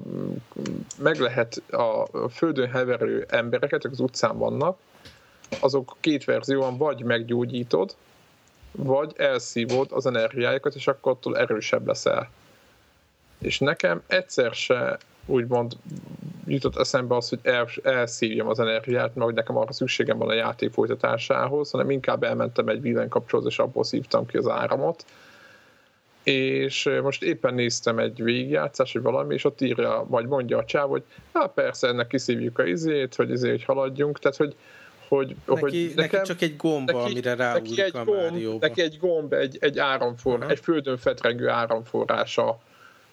meg lehet a földön heverő embereket, akik az utcán vannak, azok két verzióan vagy meggyógyítod, vagy elszívod az energiájukat, és akkor attól erősebb leszel. És nekem egyszer se úgymond jutott eszembe az, hogy el, elszívjam az energiát, mert nekem arra szükségem van a játék folytatásához, hanem inkább elmentem egy villanykapcsolóhoz, és abból szívtam ki az áramot. És most éppen néztem egy végigjátszás, vagy valami, és ott írja, vagy mondja a csáv, hogy hát persze, ennek kiszívjuk a izét, hogy izé, hogy haladjunk, tehát hogy hogy, neki, hogy nekem, neki csak egy gomba, neki, amire neki egy a gomb, Neki egy gomb, egy, egy áramforrás, egy földön fetrengő áramforrása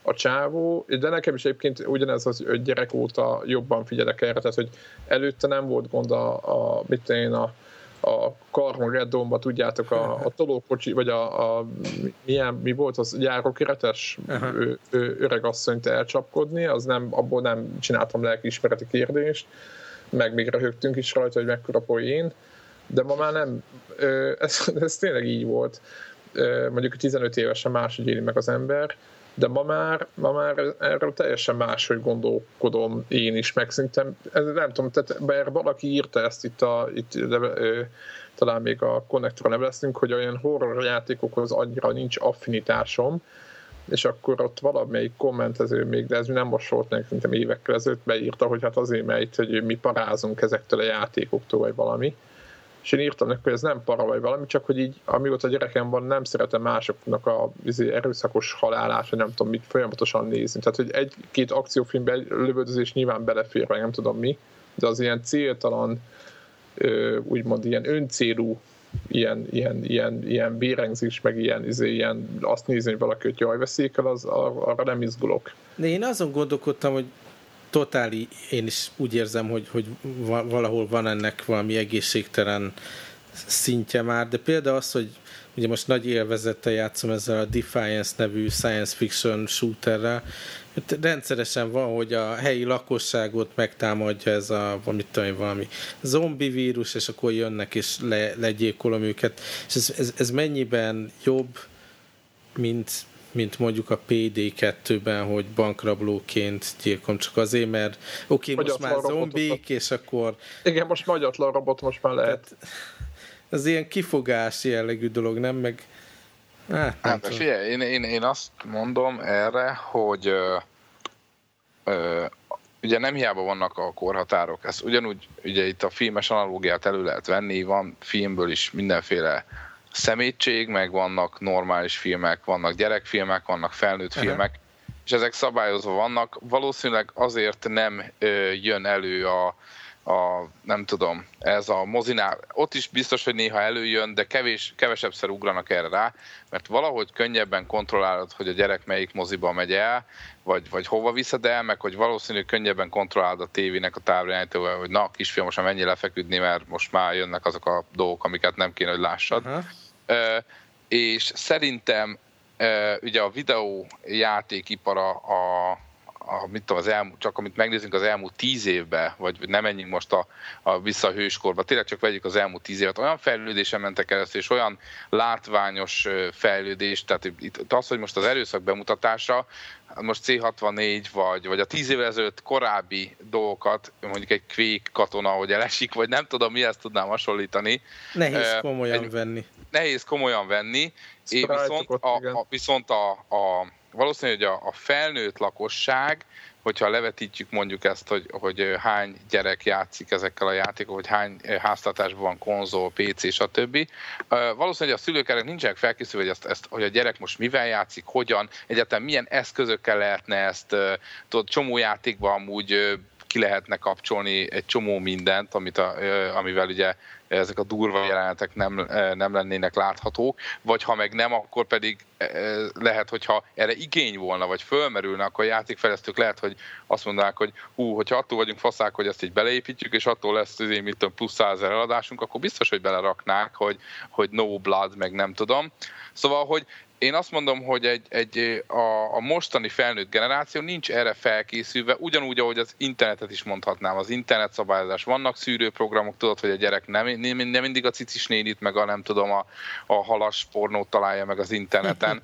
a csávó, de nekem is egyébként ugyanez az öt gyerek óta jobban figyelek erre, tehát hogy előtte nem volt gond a, a mit én, a, a Dome-ba, tudjátok, a, a tolókocsi, vagy a, a milyen, mi volt az járókeretes öregasszonyt elcsapkodni, az nem, abból nem csináltam lelkiismereti kérdést, meg még röhögtünk is rajta, hogy mekkora poén, de ma már nem, ez, ez tényleg így volt. Mondjuk 15 évesen máshogy éli meg az ember, de ma már, ma már erről teljesen máshogy gondolkodom én is, meg szerintem, ez nem tudom, tehát bár valaki írta ezt itt, a, itt ö, talán még a konnektorra nem leszünk, hogy olyan horror játékokhoz annyira nincs affinitásom, és akkor ott valamelyik kommentező még, de ez nem most volt meg, szerintem évekkel ezelőtt beírta, hogy hát azért, mert hogy mi parázunk ezektől a játékoktól, vagy valami és én írtam neki, hogy ez nem para vagy valami, csak hogy így, amióta gyerekem van, nem szeretem másoknak a izé, erőszakos halálát, vagy nem tudom mit folyamatosan nézni. Tehát, hogy egy-két akciófilmben lövöldözés nyilván belefér, vagy nem tudom mi, de az ilyen céltalan, úgymond ilyen öncélú ilyen, ilyen, ilyen, ilyen bérengzés, meg ilyen, izé, ilyen azt nézni, hogy valaki, hogy jaj, veszélyek el, az, arra nem izgulok. De én azon gondolkodtam, hogy totáli, én is úgy érzem, hogy, hogy valahol van ennek valami egészségtelen szintje már, de például az, hogy ugye most nagy élvezettel játszom ezzel a Defiance nevű science fiction shooterrel, rendszeresen van, hogy a helyi lakosságot megtámadja ez a valamit tudom, valami zombi vírus, és akkor jönnek és le, legyékolom őket. És ez, ez, ez mennyiben jobb, mint mint mondjuk a PD2-ben, hogy bankrablóként gyilkom csak azért, mert oké, okay, most már zombik, és akkor... Igen, most magyatlan robot most már lehet. Tehát, ez ilyen kifogás jellegű dolog, nem? Meg... Hát, nem hát, figyelj, én, én, én azt mondom erre, hogy ö, ö, ugye nem hiába vannak a korhatárok, ez ugyanúgy, ugye itt a filmes analógiát elő lehet venni, van filmből is mindenféle szemétség, meg vannak normális filmek, vannak gyerekfilmek, vannak felnőtt uh-huh. filmek, és ezek szabályozva vannak. Valószínűleg azért nem ö, jön elő a, a, nem tudom, ez a mozinál, ott is biztos, hogy néha előjön, de kevés, kevesebbszer ugranak erre rá, mert valahogy könnyebben kontrollálod, hogy a gyerek melyik moziba megy el, vagy, vagy hova viszed el, meg hogy valószínűleg könnyebben kontrollálod a tévének a távirányítóval, hogy na, kisfiam, most már mennyi lefeküdni, mert most már jönnek azok a dolgok, amiket nem kéne, hogy lássad. Uh-huh. Uh, és szerintem uh, ugye a videójátékipara a, a, mit tudom, az elmúlt, csak amit megnézzünk az elmúlt tíz évben, vagy nem menjünk most a, a vissza a hőskorba, tényleg csak vegyük az elmúlt tíz évet, olyan fejlődésen mentek keresztül, és olyan látványos fejlődés, tehát itt az, hogy most az erőszak bemutatása, most C64, vagy, vagy a tíz évvel ezelőtt korábbi dolgokat, mondjuk egy kvék katona, hogy elesik, vagy nem tudom, mihez tudnám hasonlítani. Nehéz komolyan egy, venni. Nehéz komolyan venni, és viszont, a, a, viszont a, a valószínű, hogy a, a felnőtt lakosság, hogyha levetítjük mondjuk ezt, hogy, hogy hány gyerek játszik ezekkel a játékokkal, hogy hány háztartásban van konzol, PC, stb. Valószínűleg a szülők erre nincsenek felkészülve, hogy, ezt, ezt, hogy a gyerek most mivel játszik, hogyan, egyáltalán milyen eszközökkel lehetne ezt, tudod, csomó játékban amúgy ki lehetne kapcsolni egy csomó mindent, amit a, amivel ugye ezek a durva jelenetek nem, nem lennének láthatók, vagy ha meg nem, akkor pedig lehet, hogyha erre igény volna, vagy fölmerülne, akkor a játékfejlesztők lehet, hogy azt mondanák, hogy hú, hogyha attól vagyunk faszák, hogy ezt így beleépítjük, és attól lesz azért, mit tudom, plusz százer eladásunk, akkor biztos, hogy beleraknák, hogy, hogy no blood, meg nem tudom. Szóval, hogy én azt mondom, hogy egy, egy, a, a mostani felnőtt generáció nincs erre felkészülve, ugyanúgy, ahogy az internetet is mondhatnám, az internet szabályozás. Vannak szűrőprogramok, tudod, hogy a gyerek nem, nem, nem mindig a cicis nénit, meg a nem tudom, a, a halas pornót találja meg az interneten,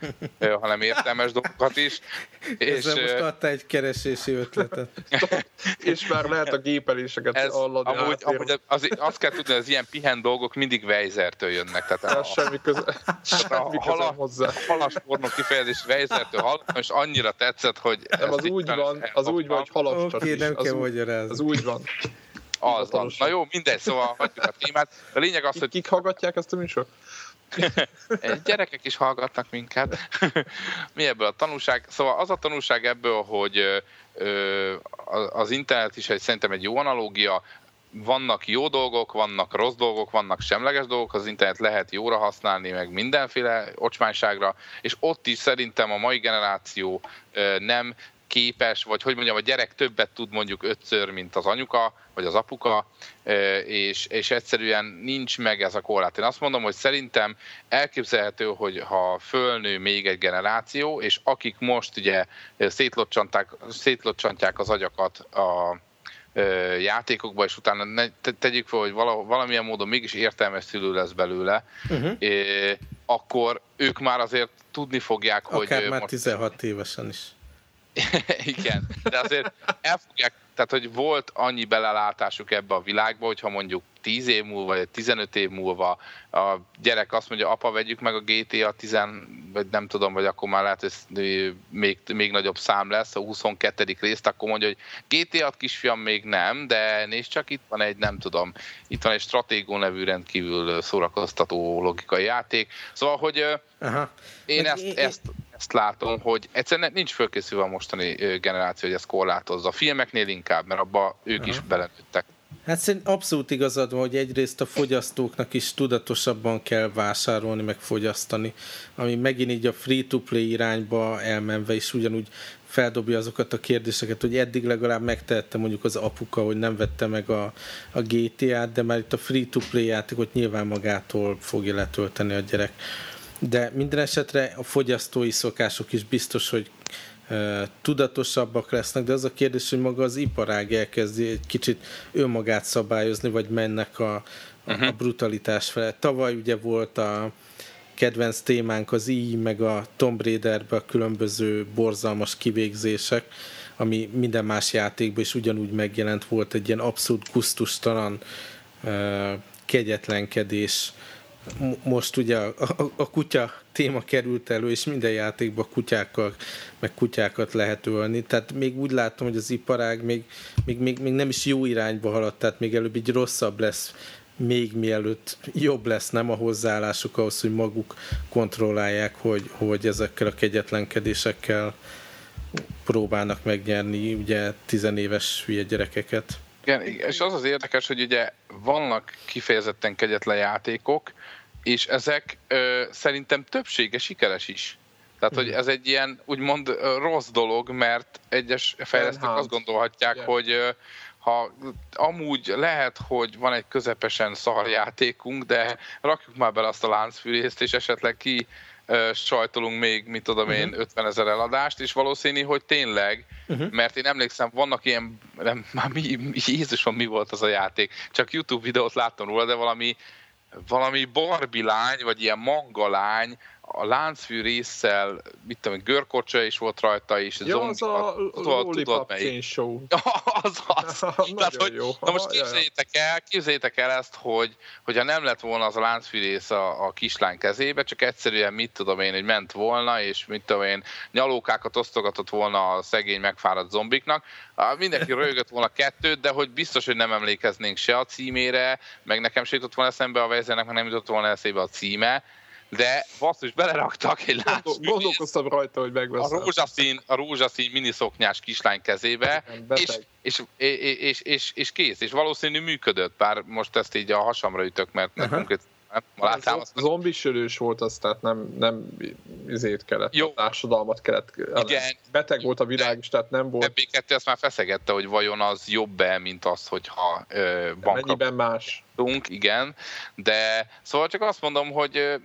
hanem értelmes dolgokat is. Ezzel és, most adta egy keresési ötletet. és már lehet a gépeléseket ez, alladni. Amúgy, amúgy az, az, azt kell tudni, hogy az ilyen pihen dolgok mindig Vejzertől jönnek. Tehát a, semmi köze, semmi köze hozzá halaspornok kifejezés Weizertől hallottam, és annyira tetszett, hogy... Nem, az úgy van, az úgy van, hogy halastat okay, is. nem kell magyarázni. Az úgy van. Az van. Na jó, mindegy, szóval hagyjuk a témát. A lényeg az, hogy... Kik hallgatják ezt a műsor? Gyerekek is hallgatnak minket. Mi ebből a tanulság? Szóval az a tanulság ebből, hogy az internet is egy, szerintem egy jó analógia, vannak jó dolgok, vannak rossz dolgok, vannak semleges dolgok, az internet lehet jóra használni, meg mindenféle ocsmányságra, és ott is szerintem a mai generáció nem képes, vagy hogy mondjam, a gyerek többet tud mondjuk ötször, mint az anyuka, vagy az apuka, és, és egyszerűen nincs meg ez a korlát. Én azt mondom, hogy szerintem elképzelhető, hogy ha fölnő még egy generáció, és akik most ugye szétlocsantják az agyakat a játékokba, és utána ne, tegyük fel, hogy vala, valamilyen módon mégis értelmes szülő lesz belőle, uh-huh. é, akkor ők már azért tudni fogják, Akár hogy... Akár már most... 16 évesen is. Igen, de azért el fogják tehát, hogy volt annyi belelátásuk ebbe a világba, hogyha mondjuk 10 év múlva, vagy 15 év múlva a gyerek azt mondja, apa, vegyük meg a GTA 10, vagy nem tudom, vagy akkor már lehet, hogy még, még nagyobb szám lesz, a 22. részt, akkor mondja, hogy GTA kisfiam még nem, de nézd csak, itt van egy, nem tudom, itt van egy Stratégó nevű rendkívül szórakoztató logikai játék. Szóval, hogy Aha. én ezt, ezt, ezt látom, hogy egyszerűen nincs fölkészülve a mostani generáció, hogy ezt korlátozza. A filmeknél inkább, mert abba ők Aha. is belenőttek. Hát szerintem abszolút igazad van, hogy egyrészt a fogyasztóknak is tudatosabban kell vásárolni, meg fogyasztani, ami megint így a free-to-play irányba elmenve is ugyanúgy feldobja azokat a kérdéseket, hogy eddig legalább megtehette mondjuk az apuka, hogy nem vette meg a, a GTA-t, de már itt a free-to-play játékot nyilván magától fogja letölteni a gyerek. De minden esetre a fogyasztói szokások is biztos, hogy tudatosabbak lesznek, de az a kérdés, hogy maga az iparág elkezdi egy kicsit önmagát szabályozni, vagy mennek a, uh-huh. a brutalitás fele. Tavaly ugye volt a kedvenc témánk az így, meg a Tomb Raiderbe a különböző borzalmas kivégzések, ami minden más játékban is ugyanúgy megjelent, volt egy ilyen abszolút kusztustalan kegyetlenkedés, most ugye a, a, a kutya téma került elő, és minden játékban kutyákkal, meg kutyákat lehet ölni. Tehát még úgy látom, hogy az iparág még, még, még, még nem is jó irányba haladt, tehát még előbb így rosszabb lesz, még mielőtt jobb lesz, nem a hozzáállásuk ahhoz, hogy maguk kontrollálják, hogy, hogy ezekkel a kegyetlenkedésekkel próbálnak megnyerni ugye tizenéves hülye gyerekeket. Igen, és az az érdekes, hogy ugye vannak kifejezetten kegyetlen játékok, és ezek ö, szerintem többsége sikeres is. Tehát, hogy mhm. ez egy ilyen úgymond rossz dolog, mert egyes fejlesztők azt gondolhatják, yeah. hogy ha amúgy lehet, hogy van egy közepesen szar játékunk, de rakjuk már bele azt a láncfűrészt, és esetleg ki sajtolunk még, mit tudom én, uh-huh. 50 ezer eladást, és valószínű, hogy tényleg, uh-huh. mert én emlékszem, vannak ilyen, nem, már mi, Jézusom, mi volt az a játék, csak YouTube videót láttam róla, de valami valami Barbie lány, vagy ilyen manga lány, a láncfű résszel, mit tudom, görkocsa is volt rajta, és ja, zombi, az a tudod, tudod melyik. Show. az az. Tehát, hogy, jó. Na most képzeljétek el, képzeljétek el ezt, hogy hogyha nem lett volna az a láncfű rész a, a kislány kezébe, csak egyszerűen mit tudom én, hogy ment volna, és mit tudom én, nyalókákat osztogatott volna a szegény megfáradt zombiknak, mindenki rögött volna kettőt, de hogy biztos, hogy nem emlékeznénk se a címére, meg nekem se jutott volna eszembe a vezérnek, meg nem jutott volna eszébe a címe, de basszus, beleraktak egy láncfűrész. Gondolkoztam rajta, hogy megveszem. A rózsaszín, a rózsaszín miniszoknyás kislány kezébe, és, és, és, és, és, kész, és valószínű működött, bár most ezt így a hasamra ütök, mert uh-huh. konkrét látám volt az, tehát nem, nem izét kellett, Jó. társadalmat kellett. Igen. Beteg volt a világ is, tehát nem volt. MB2 ezt már feszegette, hogy vajon az jobb-e, mint az, hogyha ö, Mennyiben más? Igen, de szóval csak azt mondom, hogy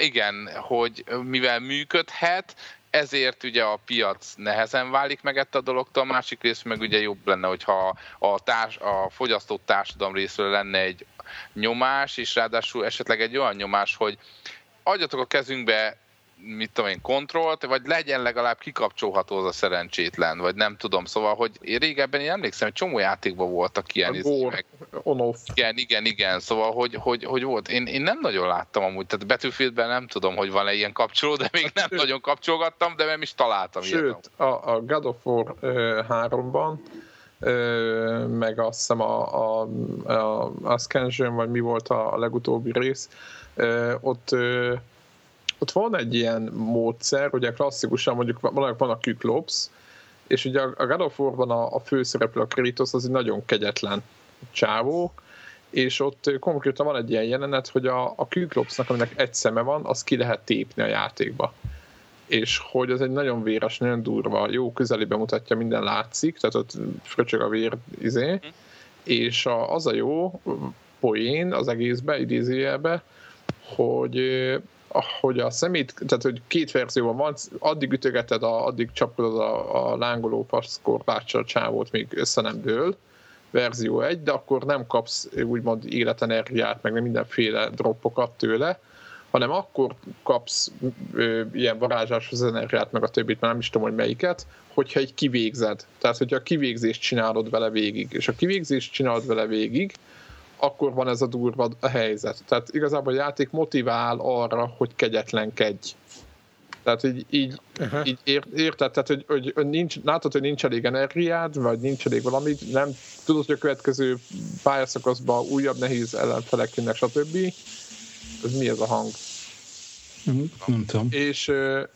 igen, hogy mivel működhet, ezért ugye a piac nehezen válik meg ettől a dologtól, a másik rész meg ugye jobb lenne, hogyha a, társ, a fogyasztó társadalom részről lenne egy nyomás, és ráadásul esetleg egy olyan nyomás, hogy adjatok a kezünkbe mit tudom én, kontrollt, vagy legyen legalább kikapcsolható az a szerencsétlen, vagy nem tudom, szóval, hogy én régebben én emlékszem, hogy csomó játékban voltak ilyen. On-off. Igen, igen, igen, szóval, hogy, hogy, hogy volt. Én, én nem nagyon láttam amúgy, tehát Battlefieldben nem tudom, hogy van-e ilyen kapcsoló, de még nem Sőt. nagyon kapcsolgattam, de nem is találtam Sőt, ilyet. a, a God of War uh, 3-ban meg azt hiszem a, a, a, a Scansion, vagy mi volt a, a legutóbbi rész, ott ott van egy ilyen módszer, ugye klasszikusan mondjuk van, van a Kyklops, és ugye a God of War-ban a, a főszereplő, a Kratos, az egy nagyon kegyetlen csávó, és ott konkrétan van egy ilyen jelenet, hogy a, a Kyklopsnak, aminek egy szeme van, az ki lehet tépni a játékba. És hogy ez egy nagyon véres, nagyon durva, jó közelibe mutatja, minden látszik, tehát ott fröcsög a vér, izé, és a, az a jó poén az egészbe, idézőjelbe, hogy hogy a szemét, tehát hogy két verzióban van, addig ütögeted, a, addig csapkodod a, a lángoló paszkorbáccsal csávót, még össze nem dől, verzió egy, de akkor nem kapsz úgymond életenergiát, meg mindenféle droppokat tőle, hanem akkor kapsz ö, ilyen varázsás energiát, meg a többit, mert nem is tudom, hogy melyiket, hogyha egy kivégzed. Tehát, hogyha a kivégzést csinálod vele végig, és a kivégzést csinálod vele végig, akkor van ez a durva a helyzet. Tehát igazából a játék motivál arra, hogy kegyetlenkedj. Tehát így, így, uh-huh. így ér, érted, tehát hogy, hogy, hogy nincs, látod, hogy nincs elég energiád, vagy nincs elég valami, nem tudod, hogy a következő pályaszakaszban újabb nehéz ellenfelek jönnek, stb. Ez mi ez a hang? Uh-huh. Nem tudom. És,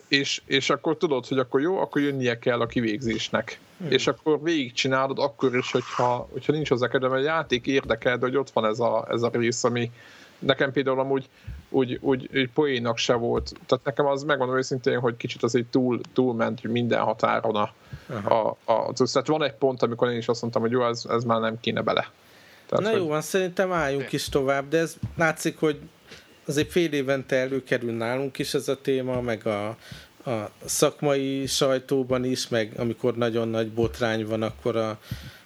és, és akkor tudod, hogy akkor jó, akkor jönnie kell a kivégzésnek. Hmm. És akkor végigcsinálod akkor is, hogyha, hogyha nincs hozzá kedve, mert a játék érdekel, de hogy ott van ez a, ez a rész, ami nekem például amúgy úgy, úgy, úgy poénak se volt. Tehát nekem az megmondom őszintén, hogy kicsit azért túl, túl ment minden határon a, a, a, a Tehát van egy pont, amikor én is azt mondtam, hogy jó, ez, ez már nem kéne bele. Tehát, Na hogy... jó van, szerintem álljunk is tovább, de ez látszik, hogy azért fél évente előkerül nálunk is ez a téma, meg a, a szakmai sajtóban is, meg amikor nagyon nagy botrány van, akkor a,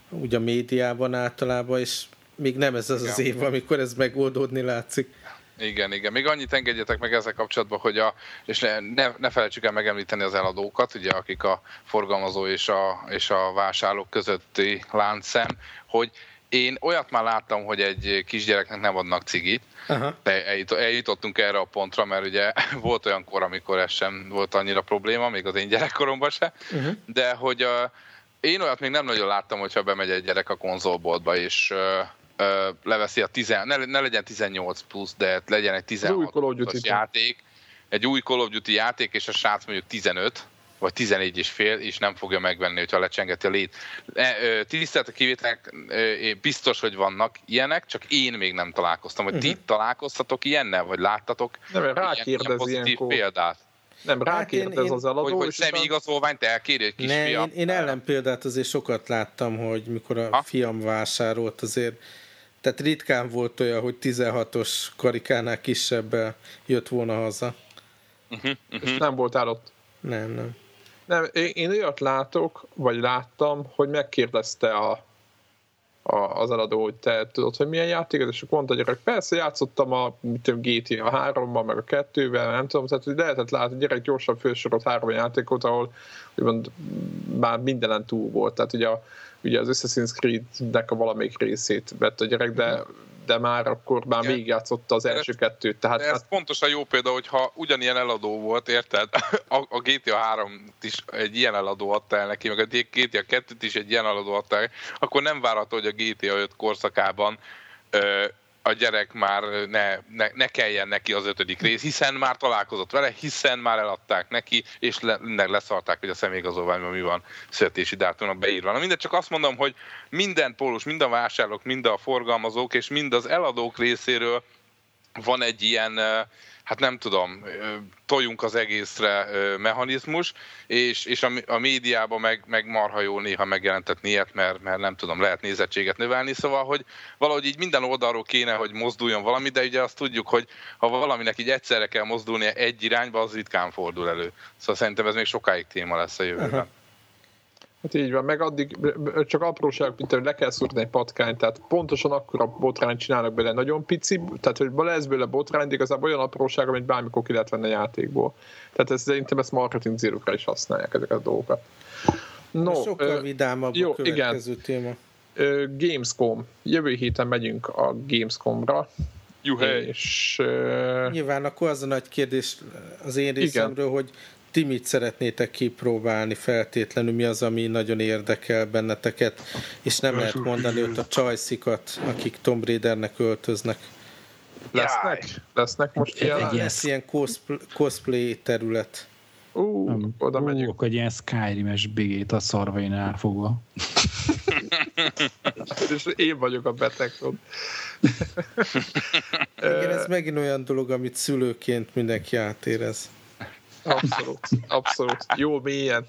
ugye a médiában általában, és még nem ez az igen. az év, amikor ez megoldódni látszik. Igen, igen. Még annyit engedjetek meg ezzel kapcsolatban, hogy a, és ne, ne felejtsük el megemlíteni az eladókat, ugye, akik a forgalmazó és a, és a vásárlók közötti láncszem, hogy én olyat már láttam, hogy egy kisgyereknek nem adnak cigit, Aha. de eljutottunk erre a pontra, mert ugye volt olyan kor, amikor ez sem volt annyira probléma, még az én gyerekkoromban se, uh-huh. de hogy uh, én olyat még nem nagyon láttam, hogyha bemegy egy gyerek a konzolboltba, és uh, uh, leveszi a 10, ne, ne legyen 18 plusz, de legyen egy 16 plusz játék, egy új Call of Duty játék, és a srác mondjuk 15, vagy 14 és fél, és nem fogja megvenni, hogyha lecsengeti a lét. E, tisztelt a kivételek, biztos, hogy vannak ilyenek, csak én még nem találkoztam. Hogy uh-huh. ti mhm. találkoztatok ilyennel, vagy láttatok nem, ilyen, ilyen pozitív példát? Nem, rákérdez hát én, az eladó. Hogy, hogy személyigazolványt elkéri egy kisfiam? Ne, én, én ellenpéldát azért sokat láttam, hogy mikor a ha? fiam vásárolt, azért tehát ritkán volt olyan, hogy 16-os karikánál kisebb jött volna haza. Uh-huh, uh-huh. És nem volt ott? Nem, nem. Nem, én, olyat látok, vagy láttam, hogy megkérdezte a, a, az eladó, hogy te tudod, hogy milyen játék és akkor mondta a gyerek, persze játszottam a tudom, GTA 3-mal, meg a 2-vel, nem tudom, tehát hogy lehetett látni, a gyerek gyorsan felsorolt három játékot, ahol úgymond már mindenen túl volt, tehát ugye, a, ugye az Assassin's Creed-nek a valamelyik részét vett a gyerek, de de már akkor már Igen. végigjátszotta az első de kettőt. Tehát, ez hát... pontosan jó példa, hogyha ugyanilyen eladó volt, érted? A, a GTA 3 is egy ilyen eladó adta el neki, meg a GTA 2-t is egy ilyen eladó adta el, akkor nem várható, hogy a GTA 5 korszakában ö, a gyerek már ne, ne, ne kelljen neki az ötödik rész, hiszen már találkozott vele, hiszen már eladták neki, és le, leszarták, hogy a személyigazolványban mi van születési dátumnak beírva. Na mindegy, csak azt mondom, hogy minden pólus, mind a vásárlók, mind a forgalmazók, és mind az eladók részéről van egy ilyen hát nem tudom, toljunk az egészre mechanizmus, és, és a, a médiában meg, meg marha jó néha megjelentetni ilyet, mert, mert nem tudom, lehet nézettséget növelni, szóval, hogy valahogy így minden oldalról kéne, hogy mozduljon valami, de ugye azt tudjuk, hogy ha valaminek így egyszerre kell mozdulnia egy irányba, az ritkán fordul elő. Szóval szerintem ez még sokáig téma lesz a jövőben. Aha. Hát így van, meg addig csak apróság, mint hogy le kell szúrni egy patkányt, tehát pontosan akkor a botrányt csinálnak bele nagyon pici, tehát hogy lesz belőle botrány, de igazából olyan apróság, amit bármikor ki lehet venni a játékból. Tehát ez, szerintem ezt marketing zérukra is használják ezeket a dolgokat. No, Sokkal ö, vidámabb jó, a következő igen. téma. Ö, Gamescom. Jövő héten megyünk a Gamescomra. Juhely. És, ö... Nyilván akkor az a nagy kérdés az én részemről, igen. hogy ti mit szeretnétek kipróbálni feltétlenül, mi az, ami nagyon érdekel benneteket, és nem lehet mondani ott a csajszikat, akik Tomb Raidernek öltöznek. Lesznek? Lesznek most ilyen? Egy lesz ilyen cosplay, cosplay terület. Ú, uh, oda megyünk. egy ilyen Skyrim-es bigét a szarvain elfogva. és én vagyok a beteg Igen, ez megint olyan dolog, amit szülőként mindenki átérez. Abszolút, abszolút. Jó mélyen.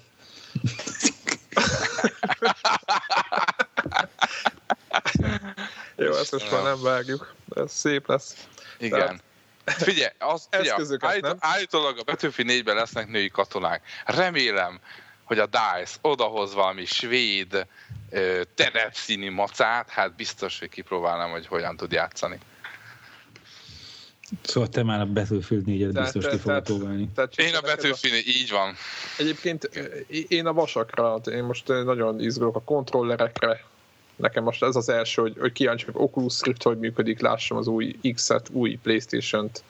Jó, ezt most már nem vágjuk. Ez szép lesz. Igen. Tehát, Figyelj, az, figyelj állít, állítólag a Battlefield 4-ben lesznek női katonák. Remélem, hogy a DICE odahoz valami svéd terepszíni macát, hát biztos, hogy kipróbálnám, hogy hogyan tud játszani. Szóval te már a Battlefield 4-et biztos ki fogod próbálni. Én a Battlefield 4, így van. Egyébként én a vasakra, én most nagyon izgulok a kontrollerekre, nekem most ez az első, hogy, hogy kíváncsi hogy Oculus Rift hogy működik, lássam az új X-et, új Playstation-t.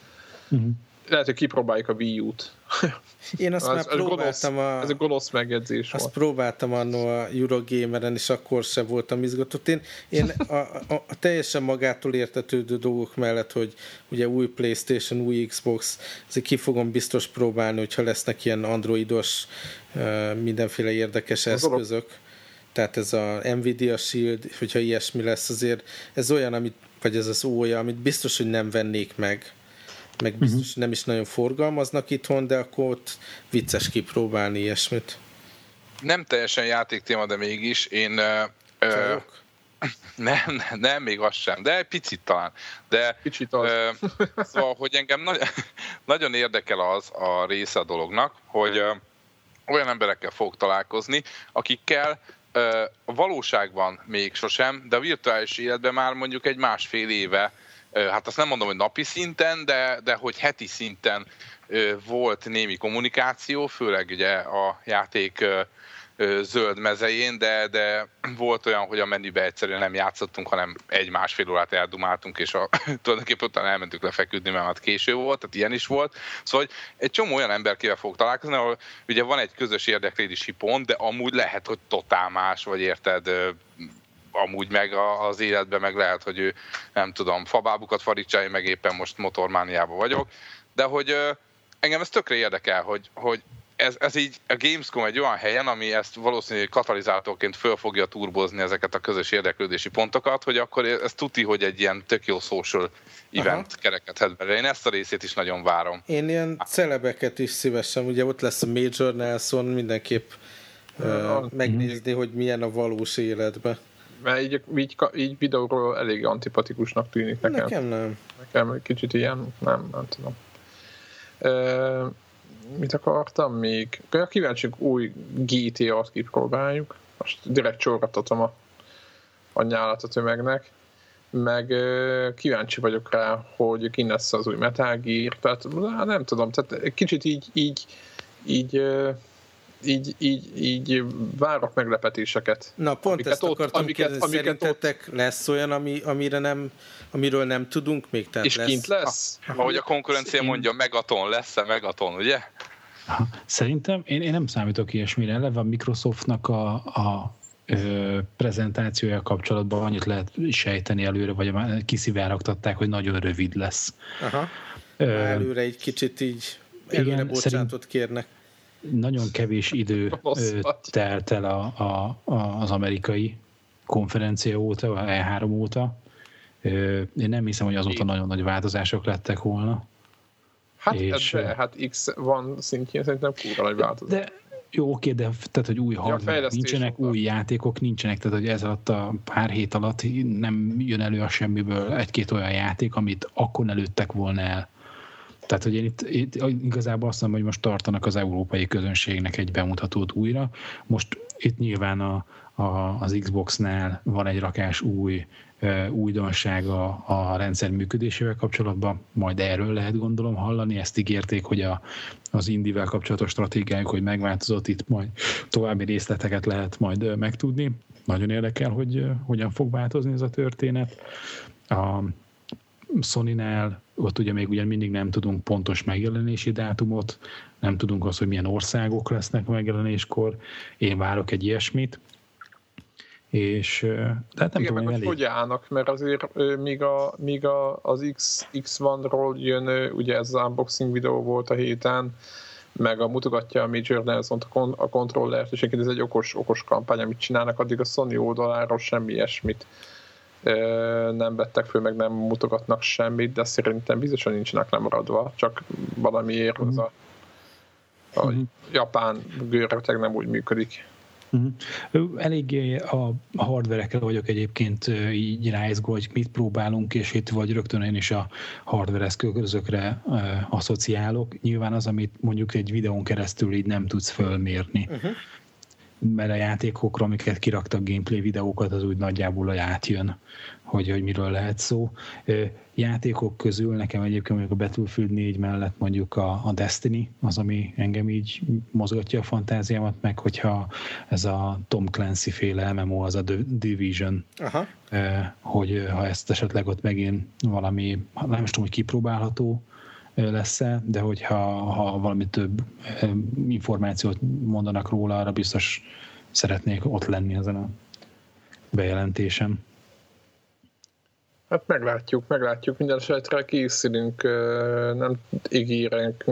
Uh-huh lehet, hogy kipróbáljuk a Wii U-t. Én azt az, már próbáltam gonosz, a... Ez a gonosz megjegyzés Azt volt. próbáltam annó a Eurogameren, és akkor se voltam izgatott. Én, én a, a, a, teljesen magától értetődő dolgok mellett, hogy ugye új Playstation, új Xbox, ezért ki fogom biztos próbálni, hogyha lesznek ilyen androidos mindenféle érdekes az eszközök. Orok. Tehát ez a Nvidia Shield, hogyha ilyesmi lesz, azért ez olyan, amit, vagy ez az ója, amit biztos, hogy nem vennék meg meg mhm. biztos uh-huh. nem is nagyon forgalmaznak itthon, de akkor ott vicces kipróbálni ilyesmit. Nem teljesen játéktéma, de mégis én... Ö, nem, nem, nem, még az sem, de picit talán. De, picit az. Ö, szóval, hogy engem nagy, nagyon érdekel az a része a dolognak, hogy ö, olyan emberekkel fog találkozni, akikkel ö, a valóságban még sosem, de a virtuális életben már mondjuk egy másfél éve hát azt nem mondom, hogy napi szinten, de, de hogy heti szinten volt némi kommunikáció, főleg ugye a játék zöld mezején, de, de volt olyan, hogy a menübe egyszerűen nem játszottunk, hanem egy-másfél órát eldumáltunk, és a, tulajdonképpen utána elmentünk lefeküdni, mert hát késő volt, tehát ilyen is volt. Szóval hogy egy csomó olyan emberkével fog találkozni, ahol ugye van egy közös érdeklődési pont, de amúgy lehet, hogy totál más, vagy érted, amúgy meg az életben meg lehet, hogy ő nem tudom, fabábukat farigcsálja, meg éppen most motormániában vagyok, de hogy engem ez tökre érdekel, hogy, hogy ez, ez így a Gamescom egy olyan helyen, ami ezt valószínűleg katalizátorként föl fogja turbozni ezeket a közös érdeklődési pontokat, hogy akkor ez tuti, hogy egy ilyen tök jó social event Aha. kerekedhet belőle. Én ezt a részét is nagyon várom. Én ilyen celebeket is szívesen, ugye ott lesz a Major Nelson, mindenképp uh, megnézni, hogy milyen a valós életben. Mert így, így, így videóról elég antipatikusnak tűnik nekem. Nekem nem. Nekem egy kicsit ilyen, nem, nem tudom. E, mit akartam még? Kíváncsiak új GTA-t kipróbáljuk. Most direkt csorgatatom a, a nyálat a tömegnek. Meg kíváncsi vagyok rá, hogy ki lesz az új Metal Gear. Tehát nem tudom, tehát kicsit így, így, így így, így, így várok meglepetéseket. Na, pont ezt ott, akartam amiket, kérdezni, amiket szerintetek ott... lesz olyan, ami, amire nem, amiről nem tudunk még? Tehát És lesz... kint lesz? Ha, ahogy a konkurencia mondja, Megaton lesz-e Megaton, ugye? Szerintem én, én nem számítok ilyesmire. Eleve a Microsoftnak a, a ö, prezentációja kapcsolatban annyit lehet sejteni előre, vagy kiszivárogtatták, hogy nagyon rövid lesz. Aha. Ö, előre egy kicsit így előre igen, bocsánatot szerint, kérnek nagyon kevés idő telt el a, a, a, az amerikai konferencia óta, a E3 óta. Én nem hiszem, hogy azóta nagyon nagy változások lettek volna. Hát, és, de, hát X van szintjén szerintem kurva nagy változás. De jó, oké, de tehát, hogy új hardware ja, nincsenek, új játékok nincsenek, tehát, hogy ez alatt a pár hét alatt nem jön elő a semmiből egy-két olyan játék, amit akkor előttek volna el. Tehát, hogy én itt, itt igazából azt mondom, hogy most tartanak az európai közönségnek egy bemutatót újra. Most itt nyilván a, a, az Xbox-nál van egy rakás új újdonsága a rendszer működésével kapcsolatban, majd erről lehet gondolom hallani, ezt ígérték, hogy a, az Indivel kapcsolatos stratégiájuk, hogy megváltozott, itt majd további részleteket lehet majd megtudni. Nagyon érdekel, hogy hogyan fog változni ez a történet. A Sony-nál ott ugye még ugyan mindig nem tudunk pontos megjelenési dátumot, nem tudunk azt, hogy milyen országok lesznek megjelenéskor. Én várok egy ilyesmit és de hát nem Igen, tudom, hogy hogy állnak, mert azért míg, a, míg a, az X, X1-ról jön, ugye ez az unboxing videó volt a héten, meg a mutogatja a Major Nelson a kontrollert, és ez egy okos, okos kampány, amit csinálnak, addig a Sony oldaláról semmi ilyesmit nem vettek föl, meg nem mutogatnak semmit, de szerintem biztosan nincsenek lemaradva, csak valamiért az a, a uh-huh. japán gőröteg nem úgy működik. Uh-huh. Eléggé a hardverekre vagyok egyébként így ráizgó, hogy mit próbálunk, és itt vagy rögtön én is a hardware eszközökre uh, asszociálok. Nyilván az, amit mondjuk egy videón keresztül így nem tudsz fölmérni. Uh-huh mert a játékokra, amiket kiraktak gameplay videókat, az úgy nagyjából átjön, hogy, hogy miről lehet szó. Játékok közül nekem egyébként mondjuk a Battlefield 4 mellett mondjuk a, a Destiny, az, ami engem így mozgatja a fantáziámat, meg hogyha ez a Tom Clancy féle MMO, az a The Division, Aha. hogy ha ezt esetleg ott megint valami, nem is tudom, hogy kipróbálható, lesz-e, de hogyha ha valami több információt mondanak róla, arra biztos szeretnék ott lenni ezen a bejelentésem. Hát meglátjuk, meglátjuk. Minden esetre készülünk, nem ígérünk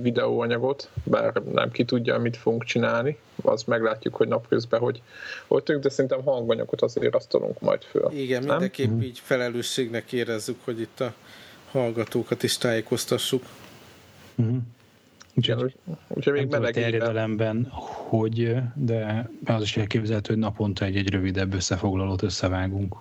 videóanyagot, bár nem ki tudja, mit fogunk csinálni. Az meglátjuk, hogy napközben, hogy voltunk, de szerintem hanganyagot azért asztalunk majd föl. Igen, nem? mindenképp mm. így felelősségnek érezzük, hogy itt a hallgatókat is tájékoztassuk. Uh-huh. Úgyhogy, úgyhogy még terjedelemben, hogy, de az is elképzelhető, hogy naponta egy-egy rövidebb összefoglalót összevágunk.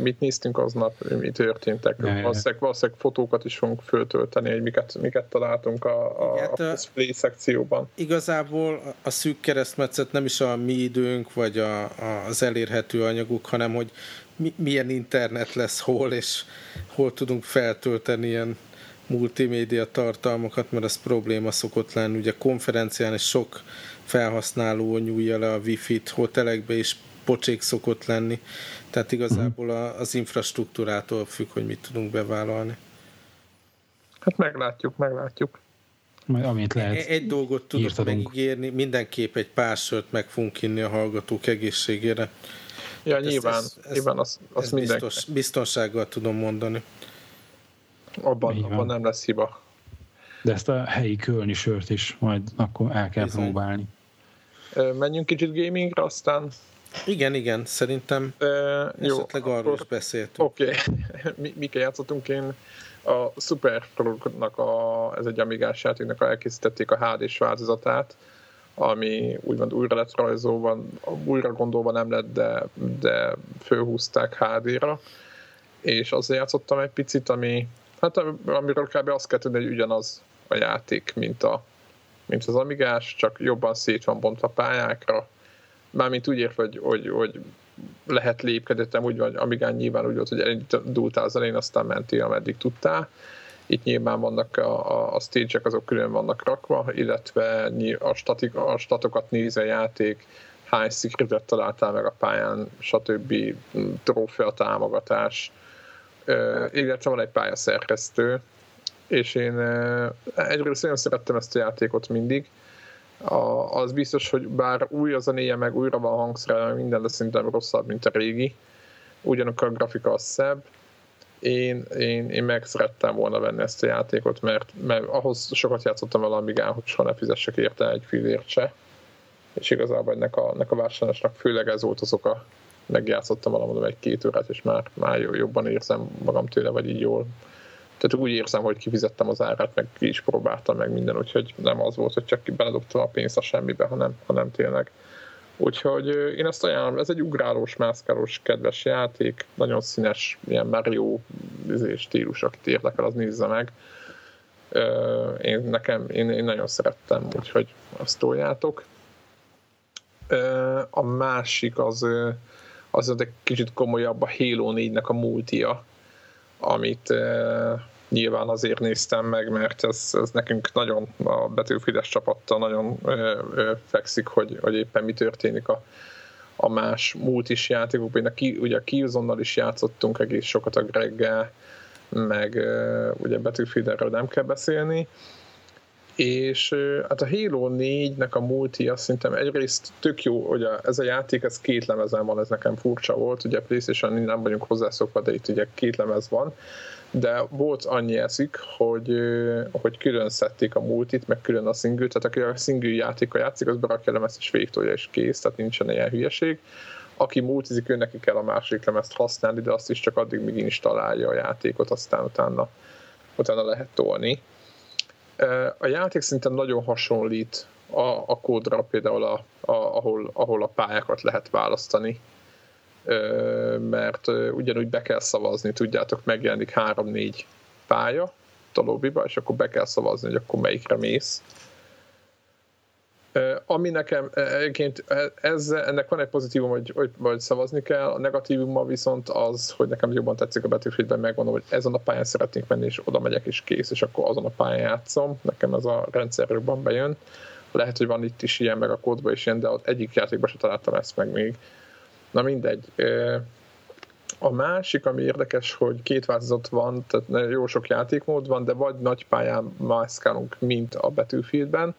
Mit néztünk aznap, mi történtek. Valószínűleg, valószínűleg fotókat is fogunk föltölteni, hogy miket, miket találtunk a, a, hát, a display szekcióban. Igazából a szűk keresztmetszet nem is a mi időnk, vagy a, a, az elérhető anyaguk, hanem hogy mi, milyen internet lesz hol, és hol tudunk feltölteni ilyen multimédia tartalmakat, mert az probléma szokott lenni. Ugye konferencián is sok felhasználó nyújja le a wifi-t, hotelekbe is pocsék szokott lenni, tehát igazából a, az infrastruktúrától függ, hogy mit tudunk bevállalni. Hát meglátjuk, meglátjuk. Majd amit lehet. Egy, egy dolgot tudok írtadunk. megígérni, mindenképp egy pár sört meg fogunk inni a hallgatók egészségére. Ja, ezt, nyilván, ezt, ezt, nyilván azt, azt ezt biztos, biztonsággal tudom mondani. Abban, abban nem lesz hiba. De ezt a helyi kölni sört is majd akkor el kell Bizony. próbálni. Menjünk kicsit gamingre, aztán... Igen, igen, szerintem e, jó, esetleg arról is beszéltünk. Oké, okay. Mi, Mike játszottunk én a Super a, ez egy amigás játéknak elkészítették a HD-s változatát, ami úgymond újra lett rajzolva, újra gondolva nem lett, de, de fölhúzták HD-ra, és azért játszottam egy picit, ami, hát amiről kb. azt kell tudni, hogy ugyanaz a játék, mint, a, mint az Amigás, csak jobban szét van bontva pályákra, mármint úgy értve, hogy, hogy, hogy lehet lépkedettem, úgy van, Amigán nyilván úgy volt, hogy elindultál az elején, aztán mentél, ameddig tudtál, itt nyilván vannak a, a, stage-ek, azok külön vannak rakva, illetve a, statik, a statokat néz a játék, hány secretet találtál meg a pályán, stb. trófea támogatás, illetve van egy pályaszerkesztő, és én egyrészt nagyon szerettem ezt a játékot mindig, a, az biztos, hogy bár új az a néje, meg újra van hangszerelve, minden, de szerintem rosszabb, mint a régi. Ugyanakkor a grafika az szebb, én, én, én meg szerettem volna venni ezt a játékot, mert, mert ahhoz sokat játszottam vele Amigán, hogy soha ne fizessek érte egy fillért se. És igazából ennek a, ennek a vásárlásnak főleg ez volt az oka. Megjátszottam valamondom egy-két órát, és már, már jobban érzem magam tőle, vagy így jól tehát úgy érzem, hogy kifizettem az árát, meg ki is próbáltam meg minden, úgyhogy nem az volt, hogy csak beledobtam a pénzt a semmibe, hanem, hanem tényleg. Úgyhogy én ezt ajánlom, ez egy ugrálós, mászkálós, kedves játék, nagyon színes, ilyen Mario izé, stílus, akit érdekel, az nézze meg. Én, nekem, én, én nagyon szerettem, úgyhogy azt toljátok. A másik az, az egy kicsit komolyabb a Halo 4-nek a multia, amit nyilván azért néztem meg, mert ez, ez nekünk nagyon a Battlefield-es csapattal nagyon ö, ö, fekszik, hogy, hogy éppen mi történik a, a más multis játékokban. Ki, ugye a Killzone-nal is játszottunk egész sokat a Greggel, meg ö, ugye Battlefield-erről nem kell beszélni, és hát a Halo 4-nek a multi azt szerintem egyrészt tök jó, hogy a, ez a játék, ez két lemezen van, ez nekem furcsa volt, ugye playstation nem vagyunk hozzászokva, de itt ugye két lemez van, de volt annyi eszik, hogy, hogy külön szedték a multit, meg külön a single, tehát aki a single játéka játszik, az berakja a lemezt és végtolja és kész, tehát nincsen ilyen hülyeség. Aki multizik, ő neki kell a másik lemezt használni, de azt is csak addig még installálja a játékot, aztán utána, utána lehet tolni. A játék szerintem nagyon hasonlít a, a kódra, például a, a, ahol, ahol a pályákat lehet választani mert ugyanúgy be kell szavazni, tudjátok, megjelenik három-négy pálya a lobbyba, és akkor be kell szavazni, hogy akkor melyikre mész. Ami nekem egyébként ez, ennek van egy pozitívum, hogy, hogy vagy szavazni kell, a negatívuma viszont az, hogy nekem jobban tetszik a Battlefieldben, megmondom, hogy ezen a pályán szeretnék menni, és oda megyek és kész, és akkor azon a pályán játszom. Nekem ez a rendszer jobban bejön. Lehet, hogy van itt is ilyen, meg a kódban is ilyen, de ott egyik játékban sem találtam ezt meg még. Na mindegy. A másik, ami érdekes, hogy két változat van, tehát jó sok játékmód van, de vagy nagy pályán mászkálunk, mint a Battlefieldben,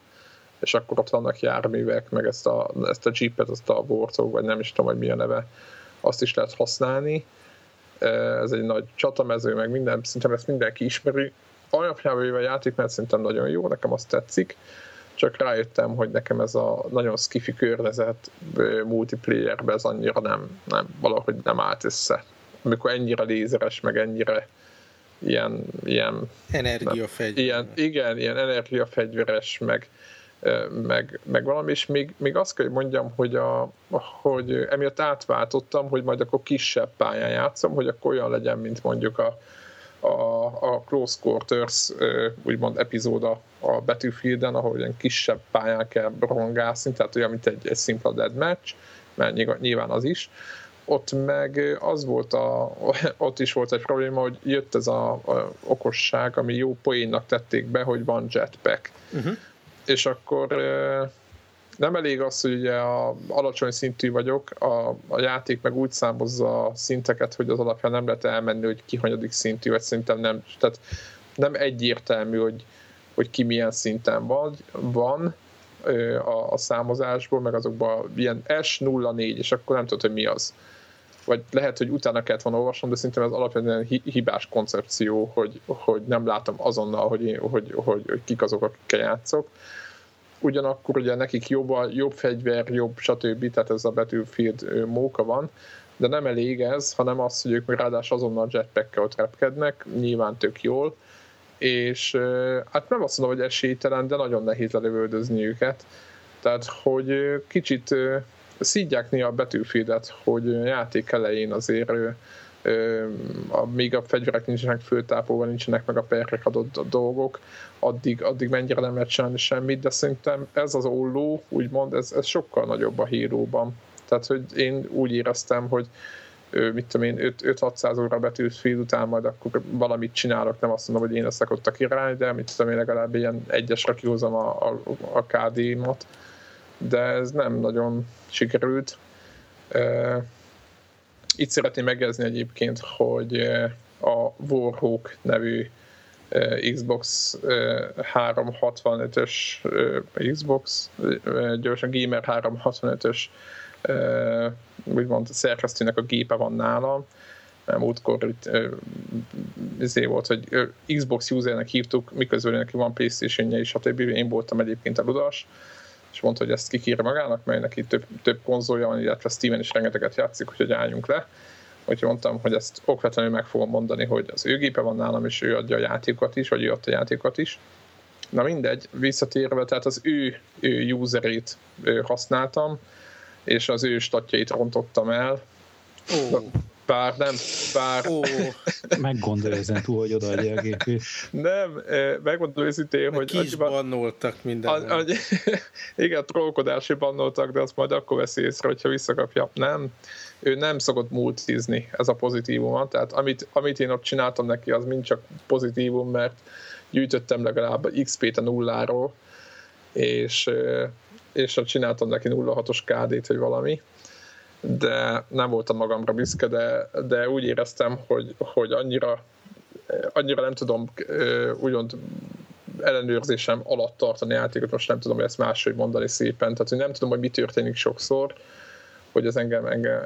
és akkor ott vannak járművek, meg ezt a, ezt a jeepet, ezt a Warthog, vagy nem is tudom, hogy mi a neve, azt is lehet használni. Ez egy nagy csatamező, meg minden, szerintem ezt mindenki ismeri. Alapjában a játék, mert szerintem nagyon jó, nekem azt tetszik csak rájöttem, hogy nekem ez a nagyon skifi környezet multiplayerbe ez annyira nem, nem, valahogy nem állt össze. Amikor ennyire lézeres, meg ennyire ilyen, ilyen energiafegyver. Ilyen, igen, ilyen energiafegyveres, meg, meg, meg valami, és még, még azt kell, hogy mondjam, hogy, a, hogy emiatt átváltottam, hogy majd akkor kisebb pályán játszom, hogy akkor olyan legyen, mint mondjuk a, a, a Close Quarters úgymond epizóda a Battlefield-en, ahol ilyen kisebb pályán kell rongászni, tehát olyan, mint egy, egy szimpla deadmatch, mert nyilván az is. Ott meg az volt a, ott is volt egy probléma, hogy jött ez a, a okosság, ami jó poénnak tették be, hogy van jetpack. Uh-huh. És akkor nem elég az, hogy ugye a alacsony szintű vagyok, a, a játék meg úgy számozza a szinteket, hogy az alapján nem lehet elmenni, hogy ki hanyadik szintű, vagy szerintem nem, tehát nem egyértelmű, hogy, hogy ki milyen szinten van, van a, a számozásból, meg azokban ilyen S04, és akkor nem tudod, hogy mi az. Vagy lehet, hogy utána kellett volna olvasnom, de szerintem ez alapvetően hibás koncepció, hogy, hogy nem látom azonnal, hogy, én, hogy, hogy, hogy kik azok, akikkel játszok ugyanakkor ugye nekik jobb, a, jobb fegyver, jobb stb. Tehát ez a Battlefield móka van, de nem elég ez, hanem az, hogy ők ráadásul azonnal jetpack ott repkednek, nyilván tök jól, és hát nem azt mondom, hogy esélytelen, de nagyon nehéz lelövöldözni őket. Tehát, hogy kicsit szídják néha a Battlefieldet, hogy játék elején azért még a fegyverek nincsenek föltápolva, nincsenek meg a perrek adott dolgok, addig, addig mennyire nem lehet csinálni semmit, de szerintem ez az olló, úgymond, ez, ez sokkal nagyobb a híróban. Tehát, hogy én úgy éreztem, hogy mit tudom én, 5-600 óra Battlefield után majd akkor valamit csinálok, nem azt mondom, hogy én leszek ott a király, de mit tudom én, legalább ilyen egyesre kihozom a, a, a KD-mat, de ez nem nagyon sikerült. Itt szeretném megjelzni egyébként, hogy a Warhawk nevű Xbox 365-ös Xbox, gyorsan Gamer 365-ös úgymond szerkesztőnek a gépe van nálam, múltkor itt izé volt, hogy Xbox usernek hívtuk, miközben neki van Playstation-je is, stb. Én voltam egyébként a ludas, és mondta, hogy ezt kikírja magának, mert neki több, több konzolja van, illetve Steven is rengeteget játszik, hogy álljunk le Úgyhogy mondtam, hogy ezt okvetlenül meg fogom mondani, hogy az ő gépe van nálam, és ő adja a játékokat is, vagy ő adta a játékokat is. Na mindegy, visszatérve, tehát az ő, ő userét használtam, és az ő statjait rontottam el. Oh. Bár nem, bár... Oh. Meggondolja ezen túl, hogy odaadja a gépét. Nem, megmondom őszintén, hogy... Ki is bannoltak minden. A, a, igen, trollkodási bannoltak, de azt majd akkor veszi észre, hogyha visszakapja. Nem, ő nem szokott multizni, ez a pozitívuma. Tehát amit, amit én ott csináltam neki, az mind csak pozitívum, mert gyűjtöttem legalább XP-t a nulláról, és, és csináltam neki 06-os KD-t, vagy valami, de nem voltam magamra büszke, de, de úgy éreztem, hogy, hogy annyira, annyira nem tudom úgymond ellenőrzésem alatt tartani játékot, most nem tudom, ezt máshogy mondani szépen, tehát hogy nem tudom, hogy mi történik sokszor, hogy ez engem, engem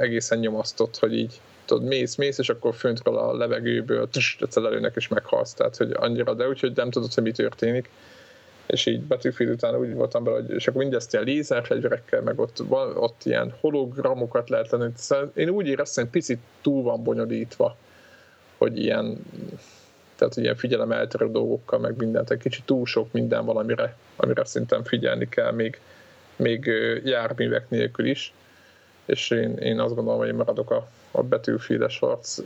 egészen nyomasztott, hogy így tudod, mész, mész, és akkor föntről a levegőből tetsz előnek, és meghalsz, tehát hogy annyira, de úgyhogy nem tudod, hogy mi történik és így Battlefield után úgy voltam bele, hogy és akkor mindezt ilyen lézerfegyverekkel, meg ott, ott ilyen hologramokat lehet lenni. Szóval én úgy éreztem, hogy picit túl van bonyolítva, hogy ilyen tehát ilyen figyelem eltörő dolgokkal, meg mindent, egy kicsit túl sok minden valamire, amire szinten figyelni kell, még, még járművek nélkül is, és én, én azt gondolom, hogy én maradok a, a betűféles harc,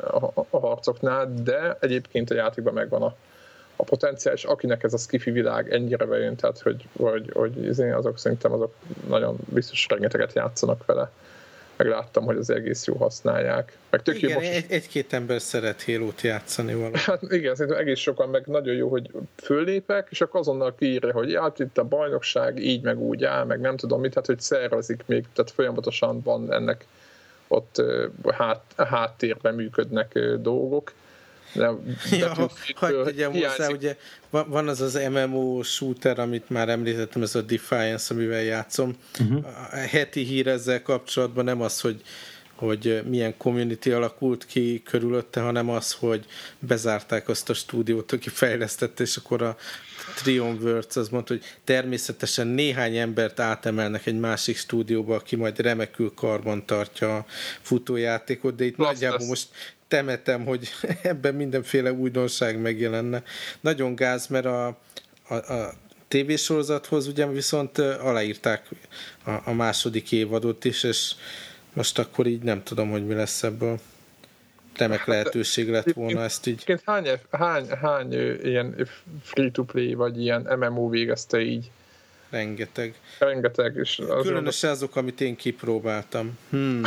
a, a harcoknál, de egyébként a játékban megvan a, a potenciál, és akinek ez a skifi világ ennyire bejön, tehát hogy, hogy, hogy izé, azok szerintem azok nagyon biztos rengeteget játszanak vele meg láttam, hogy az egész jó használják. Meg tök igen, jó most... egy, egy-két ember szeret halo játszani valahogy. Hát igen, szerintem egész sokan, meg nagyon jó, hogy föllépek, és akkor azonnal kiírja, hogy hát itt a bajnokság így, meg úgy áll, meg nem tudom mit, hát hogy szervezik még, tehát folyamatosan van ennek ott hát, háttérben működnek dolgok, de ja, hagyd tegyem hozzá, ugye van, az az MMO shooter, amit már említettem, ez a Defiance, amivel játszom. Uh-huh. A heti hír ezzel kapcsolatban nem az, hogy hogy milyen community alakult ki körülötte, hanem az, hogy bezárták azt a stúdiót, aki fejlesztette, és akkor a Trion Words az mondta, hogy természetesen néhány embert átemelnek egy másik stúdióba, aki majd remekül karban tartja a futójátékot, de itt Lasst nagyjából most temetem, hogy ebben mindenféle újdonság megjelenne. Nagyon gáz, mert a, a, a tévésorozathoz ugye viszont aláírták a, a második évadot is, és most akkor így nem tudom, hogy mi lesz ebből. Remek hát, lehetőség lett volna ezt így. Hány, hány, hány ilyen free-to-play vagy ilyen MMO végezte így? Rengeteg. Rengeteg. És Különösen azok, amit én kipróbáltam. Hmm.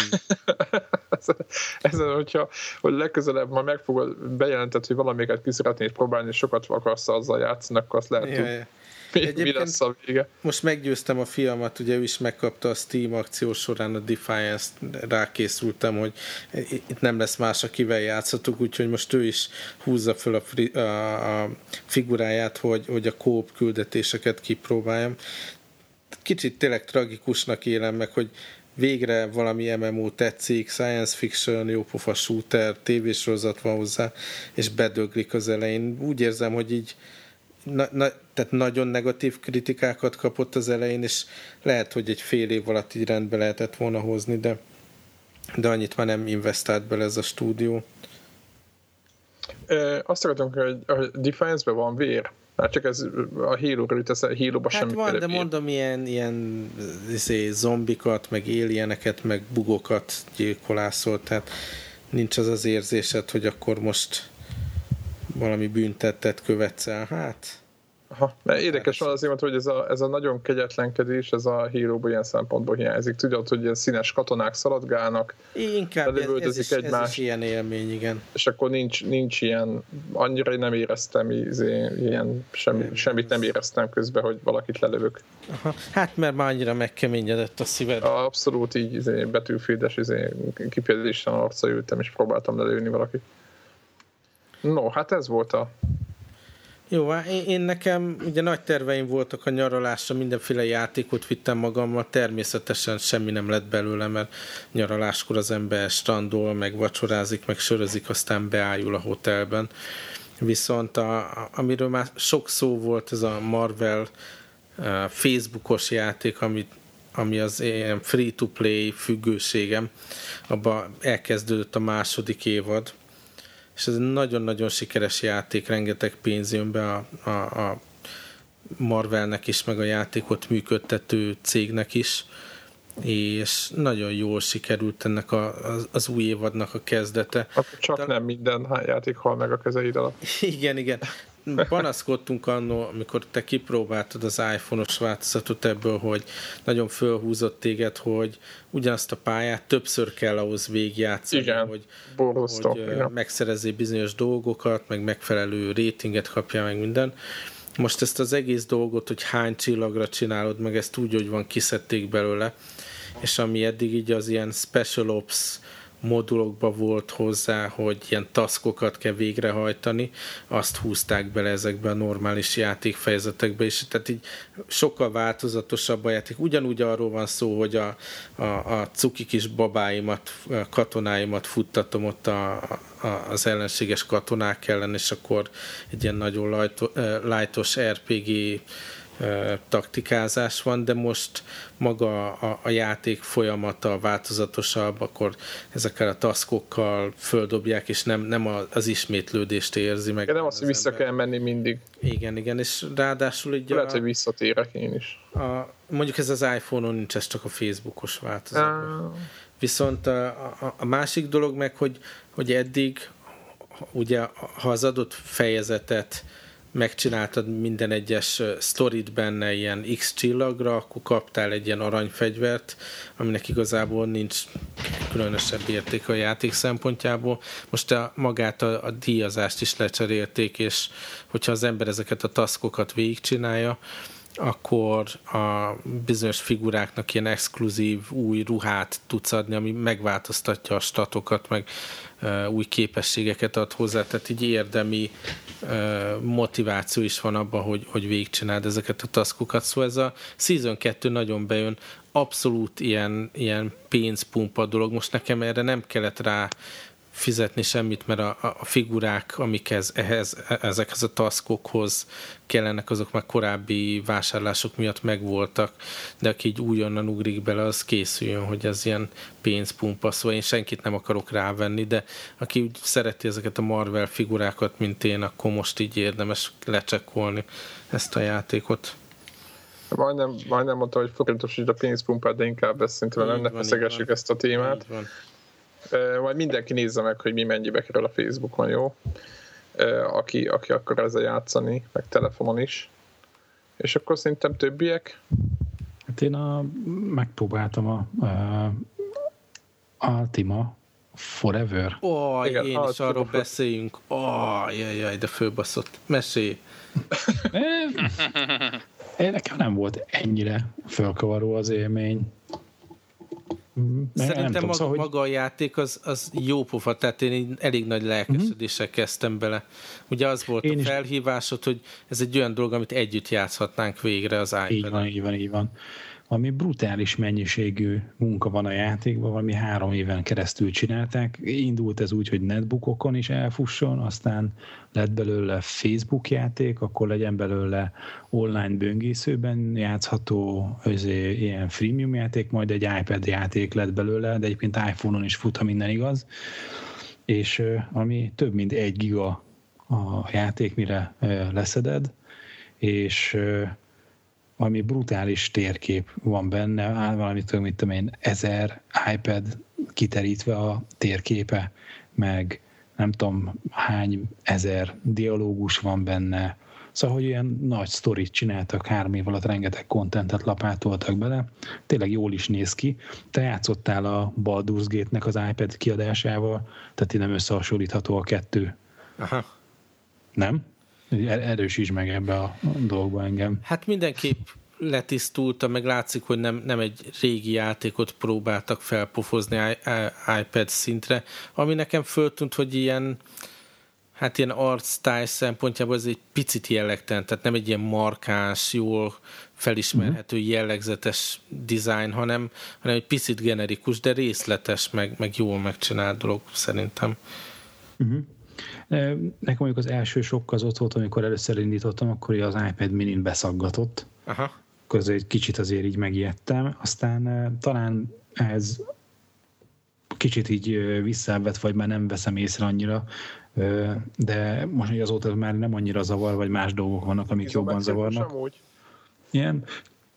ezen, hogyha hogy legközelebb ma megfogod, bejelentett, hogy valamiket ki szeretnéd próbálni, és sokat akarsz azzal játszani, akkor azt lehet, ja, ja. Mi, mi lesz a vége? Most meggyőztem a fiamat, ugye ő is megkapta a Steam akció során a Defiance-t, rákészültem, hogy itt nem lesz más, akivel játszhatunk, úgyhogy most ő is húzza föl a, fri, a, a figuráját, hogy, hogy a kóp küldetéseket kipróbáljam. Kicsit tényleg tragikusnak élem meg, hogy végre valami MMO tetszik, science fiction, jópofa shooter, tévésorozat van hozzá, és bedöglik az elején. Úgy érzem, hogy így na, na, tehát nagyon negatív kritikákat kapott az elején, és lehet, hogy egy fél év alatt így rendbe lehetett volna hozni, de, de annyit már nem investált bele ez a stúdió. E, azt akartam, hogy a Defiance-ben van vér. Hát csak ez a Halo-ra jut, ez a Halo-ba hát semmi van, de mondom, ilyen, ilyen izé, zombikat, meg alieneket, meg bugokat gyilkolászol, tehát nincs az az érzésed, hogy akkor most valami büntettet követsz el. Hát Aha, mert érdekes van azért, hogy ez a, ez a nagyon kegyetlenkedés, ez a híróban ilyen szempontból hiányzik. Tudod, hogy ilyen színes katonák szaladgálnak, Inkább ez, ez, is, egymást, ez is ilyen élmény, igen. És akkor nincs, nincs ilyen, annyira nem éreztem, izé, ilyen, semmi, nem, semmit nem éreztem közben, hogy valakit lelövök. Aha, hát mert már annyira megkeményedett a szíved. Abszolút így izé, betűfédes izé, kifejezésen arca ültem, és próbáltam lelőni valakit. No, hát ez volt a jó, hát én, én nekem ugye nagy terveim voltak a nyaralásra, mindenféle játékot vittem magammal, természetesen semmi nem lett belőle, mert nyaraláskor az ember strandol, meg vacsorázik, meg sörözik, aztán beállul a hotelben. Viszont a, amiről már sok szó volt, ez a Marvel a Facebookos játék, amit ami az ilyen free-to-play függőségem, abban elkezdődött a második évad, és ez egy nagyon-nagyon sikeres játék, rengeteg pénz jön be a, a, a Marvelnek is, meg a játékot működtető cégnek is, és nagyon jól sikerült ennek a, az, az új évadnak a kezdete. csak De... nem minden játék hal meg a kezeid alatt. Igen, igen panaszkodtunk annó, amikor te kipróbáltad az iPhone-os változatot ebből, hogy nagyon fölhúzott téged, hogy ugyanazt a pályát többször kell ahhoz végigjátszani, igen, hogy, Borusztok, hogy igen. megszerezzél bizonyos dolgokat, meg megfelelő rétinget kapja meg minden. Most ezt az egész dolgot, hogy hány csillagra csinálod, meg ezt úgy, hogy van, kiszedték belőle, és ami eddig így az ilyen Special Ops modulokba volt hozzá, hogy ilyen taszkokat kell végrehajtani, azt húzták bele ezekbe a normális játékfejezetekbe, és tehát így sokkal változatosabb a játék. Ugyanúgy arról van szó, hogy a, a, a cuki kis babáimat, a katonáimat futtatom ott a, a, az ellenséges katonák ellen, és akkor egy ilyen nagyon lightos RPG taktikázás van, de most maga a, a játék folyamata változatosabb, akkor ezekkel a taszkokkal földobják, és nem, nem az ismétlődést érzi meg. De nem az, hogy vissza ember. kell menni mindig. Igen, igen, és ráadásul így Lehet, a, hogy visszatérek én is. A, mondjuk ez az iPhone-on nincs, ez csak a Facebookos változat. Uh. Viszont a, a, a másik dolog meg, hogy, hogy eddig ugye, ha az adott fejezetet megcsináltad minden egyes sztorit benne ilyen X csillagra, akkor kaptál egy ilyen aranyfegyvert, aminek igazából nincs különösebb érték a játék szempontjából. Most a, magát a, a díjazást is lecserélték, és hogyha az ember ezeket a taszkokat végigcsinálja, akkor a bizonyos figuráknak ilyen exkluzív új ruhát tudsz adni, ami megváltoztatja a statokat, meg új képességeket ad hozzá, tehát így érdemi motiváció is van abban, hogy, hogy végigcsináld ezeket a taszkokat. Szóval ez a Season 2 nagyon bejön, abszolút ilyen, ilyen pénzpumpa dolog. Most nekem erre nem kellett rá fizetni semmit, mert a, a figurák, amik ez, ehhez, ezekhez a taszkokhoz kellenek, azok már korábbi vásárlások miatt megvoltak, de aki így újonnan ugrik bele, az készüljön, hogy ez ilyen pénzpumpa, szóval én senkit nem akarok rávenni, de aki úgy szereti ezeket a Marvel figurákat, mint én, akkor most így érdemes lecsekkolni ezt a játékot. Majdnem, majdnem mondta, hogy forintos a pénzpumpát, de inkább ezt szerintem nem ne feszegessük ezt a témát. Majd mindenki nézze meg, hogy mi mennyibe kerül a Facebookon, jó? Aki, aki akar ezzel játszani, meg telefonon is. És akkor szerintem többiek? Hát én a, megpróbáltam a, a Altima Forever. Ó, oh, én is Altima arról for... beszéljünk. Ó, oh, jaj, jaj, de fölbaszott. Mesélj! Én nekem nem volt ennyire fölkavaró az élmény. Szerintem tudom, maga, szóval, hogy... maga a játék az, az jó pofa, tehát én elég nagy lelkesedéssel uh-huh. kezdtem bele. Ugye az volt én a felhívásod, hogy ez egy olyan dolog, amit együtt játszhatnánk végre az iPad-en. Így van, így van, így van valami brutális mennyiségű munka van a játékban, valami három éven keresztül csinálták. Indult ez úgy, hogy netbookokon is elfusson, aztán lett belőle Facebook játék, akkor legyen belőle online böngészőben játszható ilyen freemium játék, majd egy iPad játék lett belőle, de egyébként iPhone-on is fut, ha minden igaz. És ami több mint egy giga a játék, mire leszeded, és valami brutális térkép van benne, áll valami tudom, mit tudom én, ezer iPad kiterítve a térképe, meg nem tudom hány ezer dialógus van benne, Szóval, hogy ilyen nagy sztorit csináltak, három év alatt rengeteg kontentet lapátoltak bele, tényleg jól is néz ki. Te játszottál a Baldur's Gate-nek az iPad kiadásával, tehát nem összehasonlítható a kettő. Aha. Nem? Er-, erősíts meg ebbe a dolgba engem. Hát mindenképp letisztulta, meg látszik, hogy nem, nem egy régi játékot próbáltak felpofozni iPad szintre, ami nekem föltűnt, hogy ilyen hát ilyen art style szempontjából ez egy picit jellegtelen, tehát nem egy ilyen markáns, jól felismerhető, uh-huh. jellegzetes design, hanem, hanem egy picit generikus, de részletes, meg, meg jól megcsinált dolog szerintem. Uh-huh. Nekem mondjuk az első sok az ott volt, amikor először indítottam, akkor az iPad mini beszaggatott. Aha. akkor egy kicsit azért így megijedtem. Aztán talán ez kicsit így visszavett, vagy már nem veszem észre annyira, de most azóta már nem annyira zavar, vagy más dolgok vannak, amik jobban zavarnak. Ilyen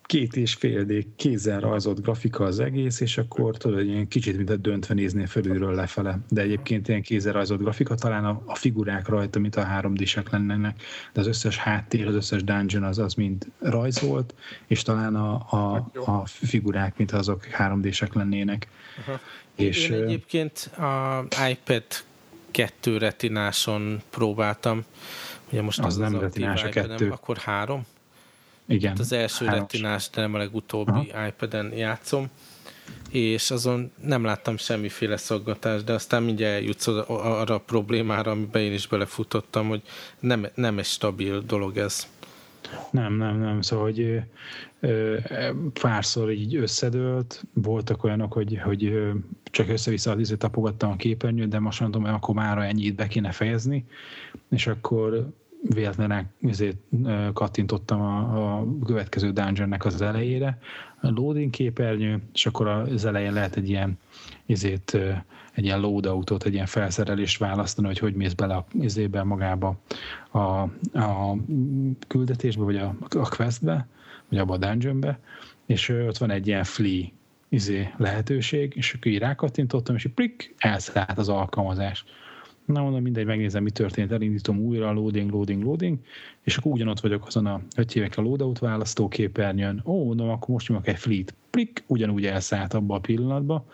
két és fél D kézzel rajzolt grafika az egész, és akkor tudod, ilyen kicsit, mint a döntve néznél felülről lefele. De egyébként ilyen kézzel rajzolt grafika, talán a, a figurák rajta, mint a 3D-sek lennének, de az összes háttér, az összes dungeon az, az mind rajzolt, és talán a, a, a figurák, mint azok 3D-sek lennének. Aha. És, Én egyébként a iPad 2 retináson próbáltam, ugye most az, az nem retinás a kettő. akkor három? Igen. Hát az első retinás, de nem a legutóbbi Aha. iPad-en játszom, és azon nem láttam semmiféle szaggatást, de aztán mindjárt eljutsz arra a problémára, amiben én is belefutottam, hogy nem, nem egy stabil dolog ez. Nem, nem, nem. Szóval, hogy ö, párszor így összedőlt, voltak olyanok, hogy, hogy csak össze-vissza tapogattam a képernyőt, de most mondom, hogy akkor már ennyit be kéne fejezni, és akkor véletlenül ezért kattintottam a, a következő dungeonnek az elejére, a loading képernyő, és akkor az elején lehet egy ilyen ezért egy ilyen loadoutot, egy ilyen felszerelést választani, hogy hogy mész bele a, izébe magába a, a küldetésbe, vagy a, a questbe, vagy abba a dungeonbe, és ott van egy ilyen flea izé lehetőség, és akkor így rákattintottam, és így plik, elszállt az alkalmazás. Na mondom, mindegy, megnézem, mi történt, elindítom újra, loading, loading, loading, és akkor ugyanott vagyok azon a, hogy hívek a loadout választóképernyőn, ó, mondom, akkor most nyomok egy fleet, plik, ugyanúgy elszállt abba a pillanatba,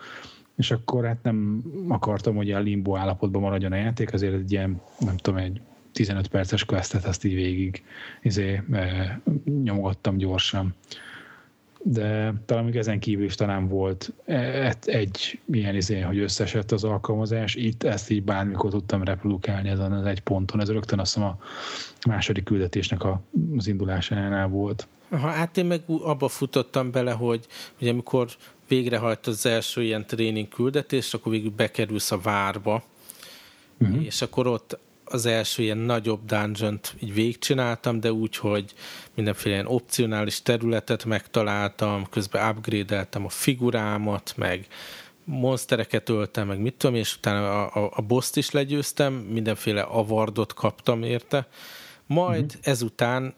és akkor hát nem akartam, hogy ilyen limbo állapotban maradjon a játék, azért egy ilyen, nem tudom, egy 15 perces questet azt így végig izé, e, nyomogattam gyorsan. De talán még ezen kívül is talán volt e, egy ilyen izé, hogy összesett az alkalmazás. Itt ezt így bármikor tudtam reprodukálni ezen az egy ponton. Ez rögtön azt hiszem a második küldetésnek az indulásánál volt. Aha, hát én meg abba futottam bele, hogy, hogy amikor végrehajt az első ilyen tréning küldetést, akkor végül bekerülsz a várba, uh-huh. és akkor ott az első ilyen nagyobb dungeon így végigcsináltam, de úgy, hogy mindenféle ilyen opcionális területet megtaláltam, közben upgrade-eltem a figurámat, meg monstereket öltem, meg mit tudom, és utána a, a, a boss is legyőztem, mindenféle avardot kaptam érte, majd uh-huh. ezután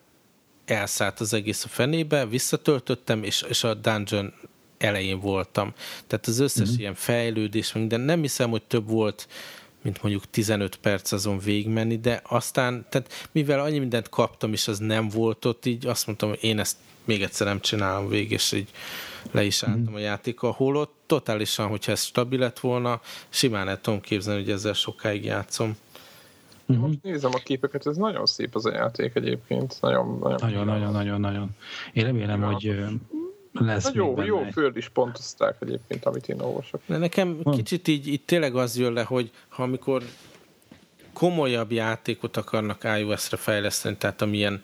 elszállt az egész a fenébe, visszatöltöttem, és, és a dungeon elején voltam. Tehát az összes uh-huh. ilyen fejlődés, de nem hiszem, hogy több volt, mint mondjuk 15 perc azon végigmenni, de aztán, tehát mivel annyi mindent kaptam, és az nem volt ott, így azt mondtam, hogy én ezt még egyszer nem csinálom végig, és így le is álltam uh-huh. a játékkal, holott totálisan, hogyha ez stabil lett volna, simán el tudom képzelni, hogy ezzel sokáig játszom. Uh-huh. Most nézem a képeket, ez nagyon szép az a játék egyébként. Nagyon, nagyon, nagyon, nagyon, nagyon, nagyon. Én remélem, hogy lesz Na jó, jó föl is pontozták egyébként, amit én olvasok. De nekem hm. kicsit így, így tényleg az jön le, hogy ha amikor komolyabb játékot akarnak iOS-re fejleszteni, tehát amilyen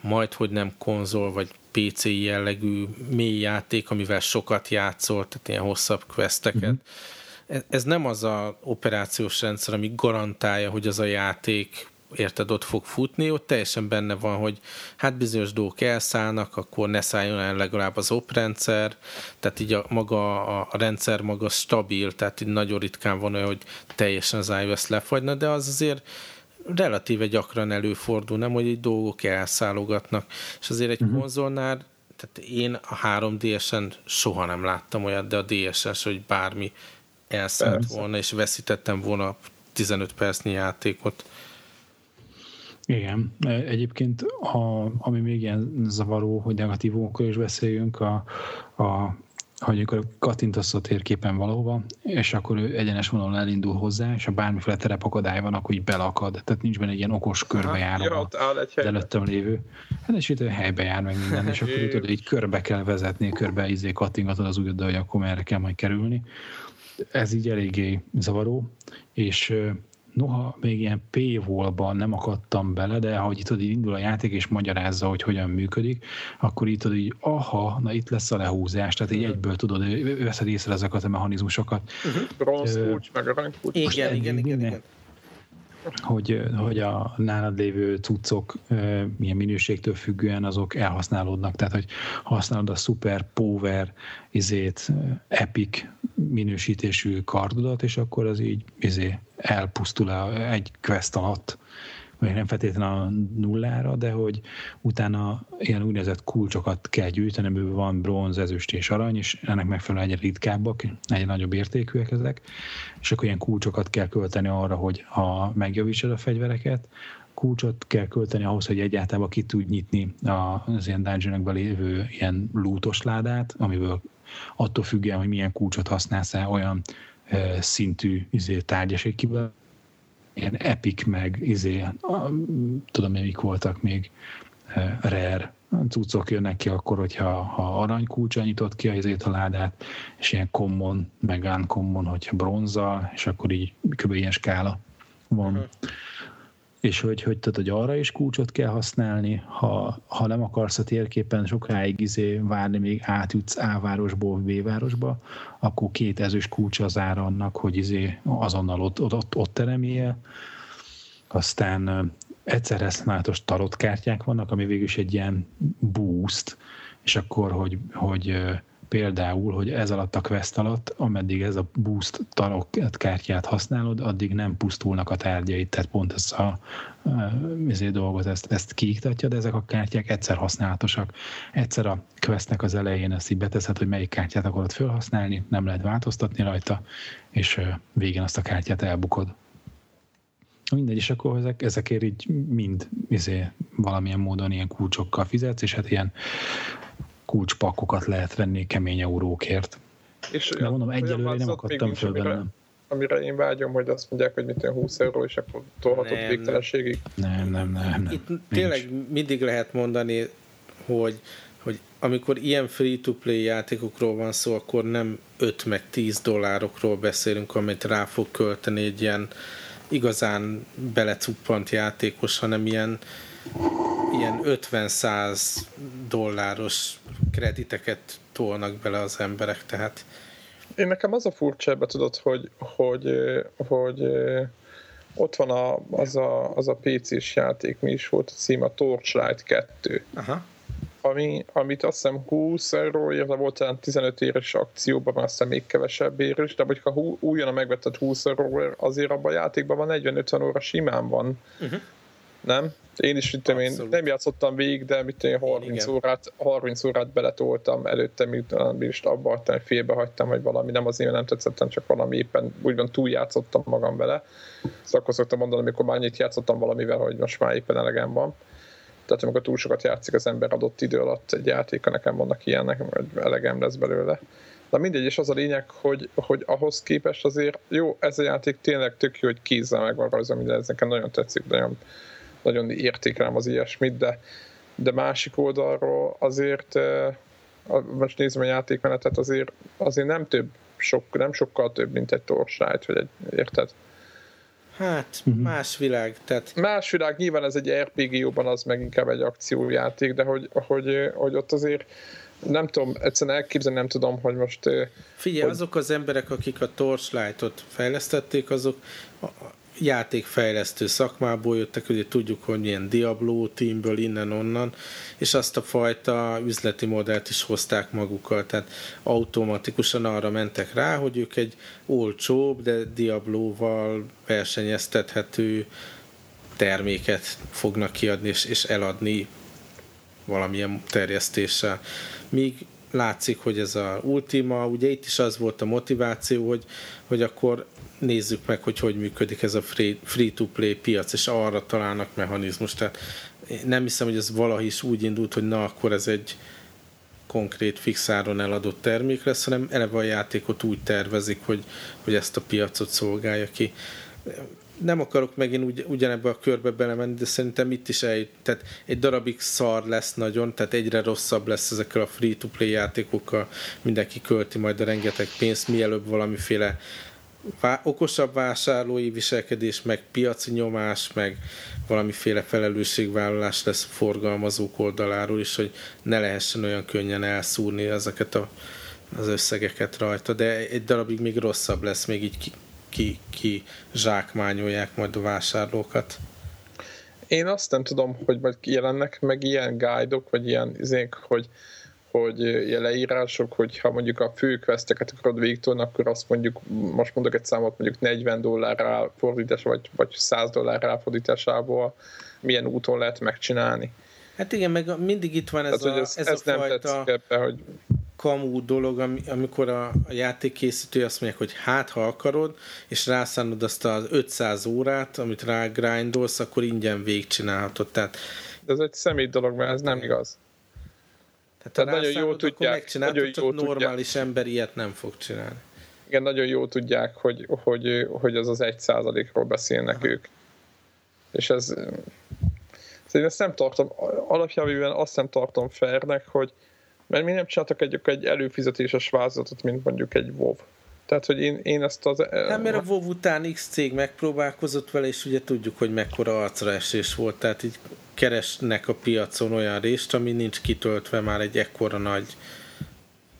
majd, hogy nem konzol, vagy PC jellegű mély játék, amivel sokat játszol, tehát ilyen hosszabb questeket. Uh-huh. Ez nem az a operációs rendszer, ami garantálja, hogy az a játék érted, ott fog futni, ott teljesen benne van, hogy hát bizonyos dolgok elszállnak, akkor ne szálljon el legalább az oprendszer, tehát így a, maga a, a rendszer maga stabil, tehát így nagyon ritkán van olyan, hogy teljesen az iOS lefagyna, de az azért relatíve gyakran előfordul, nem, hogy egy dolgok elszállogatnak, és azért egy uh-huh. konzolnál, tehát én a 3DS-en soha nem láttam olyat, de a DSS, hogy bármi elszállt Persze. volna, és veszítettem volna 15 percnyi játékot. Igen, e, egyébként a, ami még ilyen zavaró, hogy negatívókkal is beszéljünk, a, a hogy amikor kattintasz a térképen valahova, és akkor ő egyenes vonalon elindul hozzá, és ha bármiféle terepakadály van, akkor így belakad. Tehát nincs benne egy ilyen okos körbejáró ja, az előttem lévő. Hát és itt helybe jár meg minden, és akkor tudod, így körbe kell vezetni, körbe izé kattingatod az ujjaddal, hogy akkor merre kell majd kerülni. Ez így eléggé zavaró, és noha még ilyen p ban nem akadtam bele, de ahogy itt így indul a játék és magyarázza, hogy hogyan működik, akkor itt tudod így, aha, na itt lesz a lehúzás, tehát így egyből tudod, veszed észre ezeket a mechanizmusokat. Uh-huh. Bronz kulcs, meg aranykulcs. Igen, igen, igen, igen. Hogy, hogy a nálad lévő cuccok milyen minőségtől függően azok elhasználódnak. Tehát, hogy használod a super power izét, epic minősítésű kardodat, és akkor az így izé, elpusztul egy quest alatt vagy nem feltétlenül a nullára, de hogy utána ilyen úgynevezett kulcsokat kell gyűjteni, amiből van bronz, ezüst és arany, és ennek megfelelően egyre ritkábbak, egyre nagyobb értékűek ezek, és akkor ilyen kulcsokat kell költeni arra, hogy ha megjavítsad a fegyvereket, kulcsot kell költeni ahhoz, hogy egyáltalán ki tud nyitni az ilyen dungeonokban lévő ilyen lútos ládát, amiből attól függően, hogy milyen kulcsot használsz olyan szintű izé, tárgyaség kiből ilyen epic meg izé, tudom én mik voltak még e, rare cuccok jönnek ki akkor, hogyha ha aranykulcsa nyitott ki az a ládát, és ilyen common, meg uncommon, hogyha bronzzal, és akkor így kb. ilyen skála van. Uh-huh és hogy, hogy, tehát, hogy arra is kulcsot kell használni, ha, ha nem akarsz a térképen sokáig izé várni, még átjutsz A városból B városba, akkor két ezős kulcs az ára annak, hogy izé azonnal ott, ott, ott, ott teremél. Aztán egyszer használatos tarotkártyák vannak, ami végül is egy ilyen boost, és akkor, hogy, hogy például, hogy ez alatt a quest alatt, ameddig ez a boost tarok kártyát használod, addig nem pusztulnak a tárgyait, tehát pont ez a ezért dolgot, ezt, ezt kiiktatja, de ezek a kártyák egyszer használatosak. Egyszer a questnek az elején ezt így beteszed, hogy melyik kártyát akarod felhasználni, nem lehet változtatni rajta, és végén azt a kártyát elbukod. Mindegy, és akkor ezek, ezekért így mind izé, valamilyen módon ilyen kulcsokkal fizetsz, és hát ilyen kulcspakokat lehet venni kemény eurókért. És De mondom, egyelőre nem akadtam föl amire, amire én vágyom, hogy azt mondják, hogy mit 20 euró, és akkor tolhatod végtelenségig. Nem, nem, nem. nem. Itt tényleg mindig lehet mondani, hogy hogy amikor ilyen free-to-play játékokról van szó, akkor nem 5 meg 10 dollárokról beszélünk, amit rá fog költeni egy ilyen igazán belecuppant játékos, hanem ilyen ilyen 50-100 dolláros krediteket tolnak bele az emberek, tehát én nekem az a furcsa ebbe tudod, hogy, hogy, hogy ott van a, az, a, az a PC-s játék, mi is volt a cím, a Torchlight 2. Aha. Ami, amit azt hiszem 20 euróért, de volt olyan 15 éves akcióban, már aztán még kevesebb ér is, de hogyha újonnan megvetted 20 euróért, azért abban a játékban van 40-50 óra simán van. Uh-huh. Nem? Én is, mit én nem játszottam végig, de mit én 30 Igen. órát, 30 órát beletoltam előtte, miután is abba hagytam, félbe hagytam, vagy valami, nem azért nem tetszettem, csak valami éppen úgymond túl játszottam magam vele. Szóval akkor szoktam mondani, amikor már annyit játszottam valamivel, hogy most már éppen elegem van. Tehát amikor túl sokat játszik az ember adott idő alatt egy játéka, nekem vannak ilyenek, hogy elegem lesz belőle. De mindegy, és az a lényeg, hogy, hogy ahhoz képest azért jó, ez a játék tényleg tök jó, hogy kézzel meg van minden, ez nekem nagyon tetszik, nagyon nagyon értékelem az ilyesmit, de, de másik oldalról azért most nézem a játékmenetet, azért, azért nem több, sok, nem sokkal több, mint egy torsájt, vagy egy, érted? Hát, uh-huh. más világ. Tehát... Más világ, nyilván ez egy RPG jobban az meg inkább egy akciójáték, de hogy, hogy, hogy ott azért nem tudom, egyszerűen elképzelni nem tudom, hogy most... Figyelj, hogy... azok az emberek, akik a Torchlight-ot fejlesztették, azok játékfejlesztő szakmából jöttek, ugye tudjuk, hogy milyen Diablo teamből innen-onnan, és azt a fajta üzleti modellt is hozták magukkal, tehát automatikusan arra mentek rá, hogy ők egy olcsóbb, de Diablo-val versenyeztethető terméket fognak kiadni és, és eladni valamilyen terjesztéssel. Míg látszik, hogy ez a Ultima, ugye itt is az volt a motiváció, hogy, hogy akkor nézzük meg, hogy hogy működik ez a free-to-play piac, és arra találnak mechanizmus. Tehát nem hiszem, hogy ez valahogy is úgy indult, hogy na, akkor ez egy konkrét fixáron eladott termék lesz, hanem eleve a játékot úgy tervezik, hogy, hogy ezt a piacot szolgálja ki. Nem akarok megint ugy, ugyanebbe a körbe belemenni, de szerintem itt is egy, tehát egy darabig szar lesz nagyon, tehát egyre rosszabb lesz ezekkel a free-to-play játékokkal, mindenki költi majd a rengeteg pénzt, mielőbb valamiféle okosabb vásárlói viselkedés, meg piaci nyomás, meg valamiféle felelősségvállalás lesz forgalmazók oldaláról is, hogy ne lehessen olyan könnyen elszúrni ezeket a, az összegeket rajta, de egy darabig még rosszabb lesz, még így ki, ki zsákmányolják majd a vásárlókat. Én azt nem tudom, hogy majd jelennek meg ilyen guide-ok, vagy ilyen izék, hogy, hogy ilyen leírások, hogy ha mondjuk a fő questeket akarod végtolni, akkor azt mondjuk, most mondok egy számot, mondjuk 40 dollár ráfordítás, vagy, vagy 100 dollár ráfordításából milyen úton lehet megcsinálni. Hát igen, meg mindig itt van ez Tehát, a, ez, ez, ez a nem fajta ebbe, hogy... kamú dolog, amikor a, a játékkészítő azt mondják, hogy hát ha akarod, és rászánod azt az 500 órát, amit rá grindolsz, akkor ingyen végigcsinálhatod. Tehát, De ez egy személy dolog, mert ez nem igaz. Tehát, Tehát nagyon jó tudják, nagyon csak jó normális tudják. ember ilyet nem fog csinálni. Igen, nagyon jó tudják, hogy, hogy, hogy az az egy százalékról beszélnek Aha. ők. És ez én ezt nem tartom, alapjában azt nem tartom fairnek, hogy mert mi nem csináltak egy, egy előfizetéses vázatot, mint mondjuk egy WoW. Tehát, hogy én, én ezt az... Nem, mert a WoW után X cég megpróbálkozott vele, és ugye tudjuk, hogy mekkora arcraesés volt, tehát így keresnek a piacon olyan részt, ami nincs kitöltve már egy ekkora nagy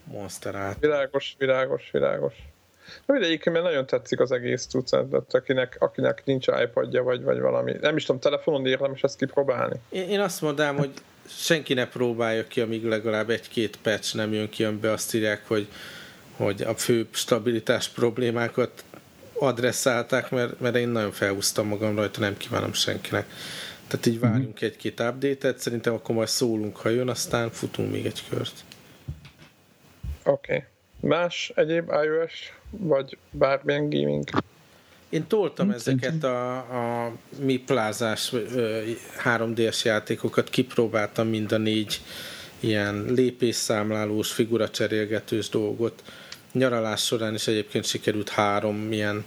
monster át. Világos, világos, világos. Na mindegyik, mert nagyon tetszik az egész tucat, akinek, akinek nincs iPadja, vagy, vagy valami. Nem is tudom, telefonon érdemes ezt kipróbálni. Én, én azt mondám, hogy senki ne próbálja ki, amíg legalább egy-két patch nem jön ki, amiben azt írják, hogy, hogy a fő stabilitás problémákat adresszálták, mert, mert én nagyon felhúztam magam rajta, nem kívánom senkinek. Tehát így várjunk mm-hmm. egy-két update-et, szerintem akkor majd szólunk, ha jön, aztán futunk még egy kört. Oké. Okay. Más egyéb iOS vagy bármilyen gaming? Én toltam ezeket a, a mi plázás 3D-es játékokat, kipróbáltam mind a négy ilyen lépésszámlálós, figuracserélgetős dolgot. Nyaralás során is egyébként sikerült három ilyen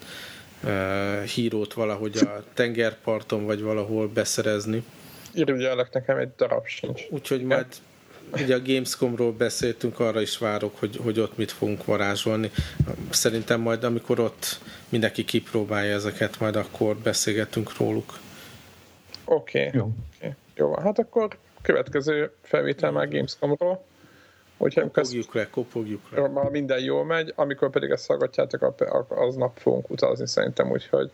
uh, hírót valahogy a tengerparton vagy valahol beszerezni. Irigyellek nekem egy darab sincs. Úgyhogy majd ugye a Gamescomról beszéltünk, arra is várok, hogy, hogy ott mit fogunk varázsolni. Szerintem majd, amikor ott mindenki kipróbálja ezeket, majd akkor beszélgetünk róluk. Oké. Okay. Jó. Okay. Jó, hát akkor következő felvétel már Gamescomról. Hogyha kopogjuk le, kopogjuk le. Már minden jól megy, amikor pedig ezt hallgatjátok, aznap fogunk utazni szerintem, úgyhogy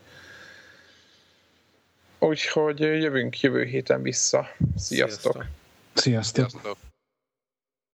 Úgyhogy jövünk jövő héten vissza. Sziasztok! Sziasztok! Sziasztok.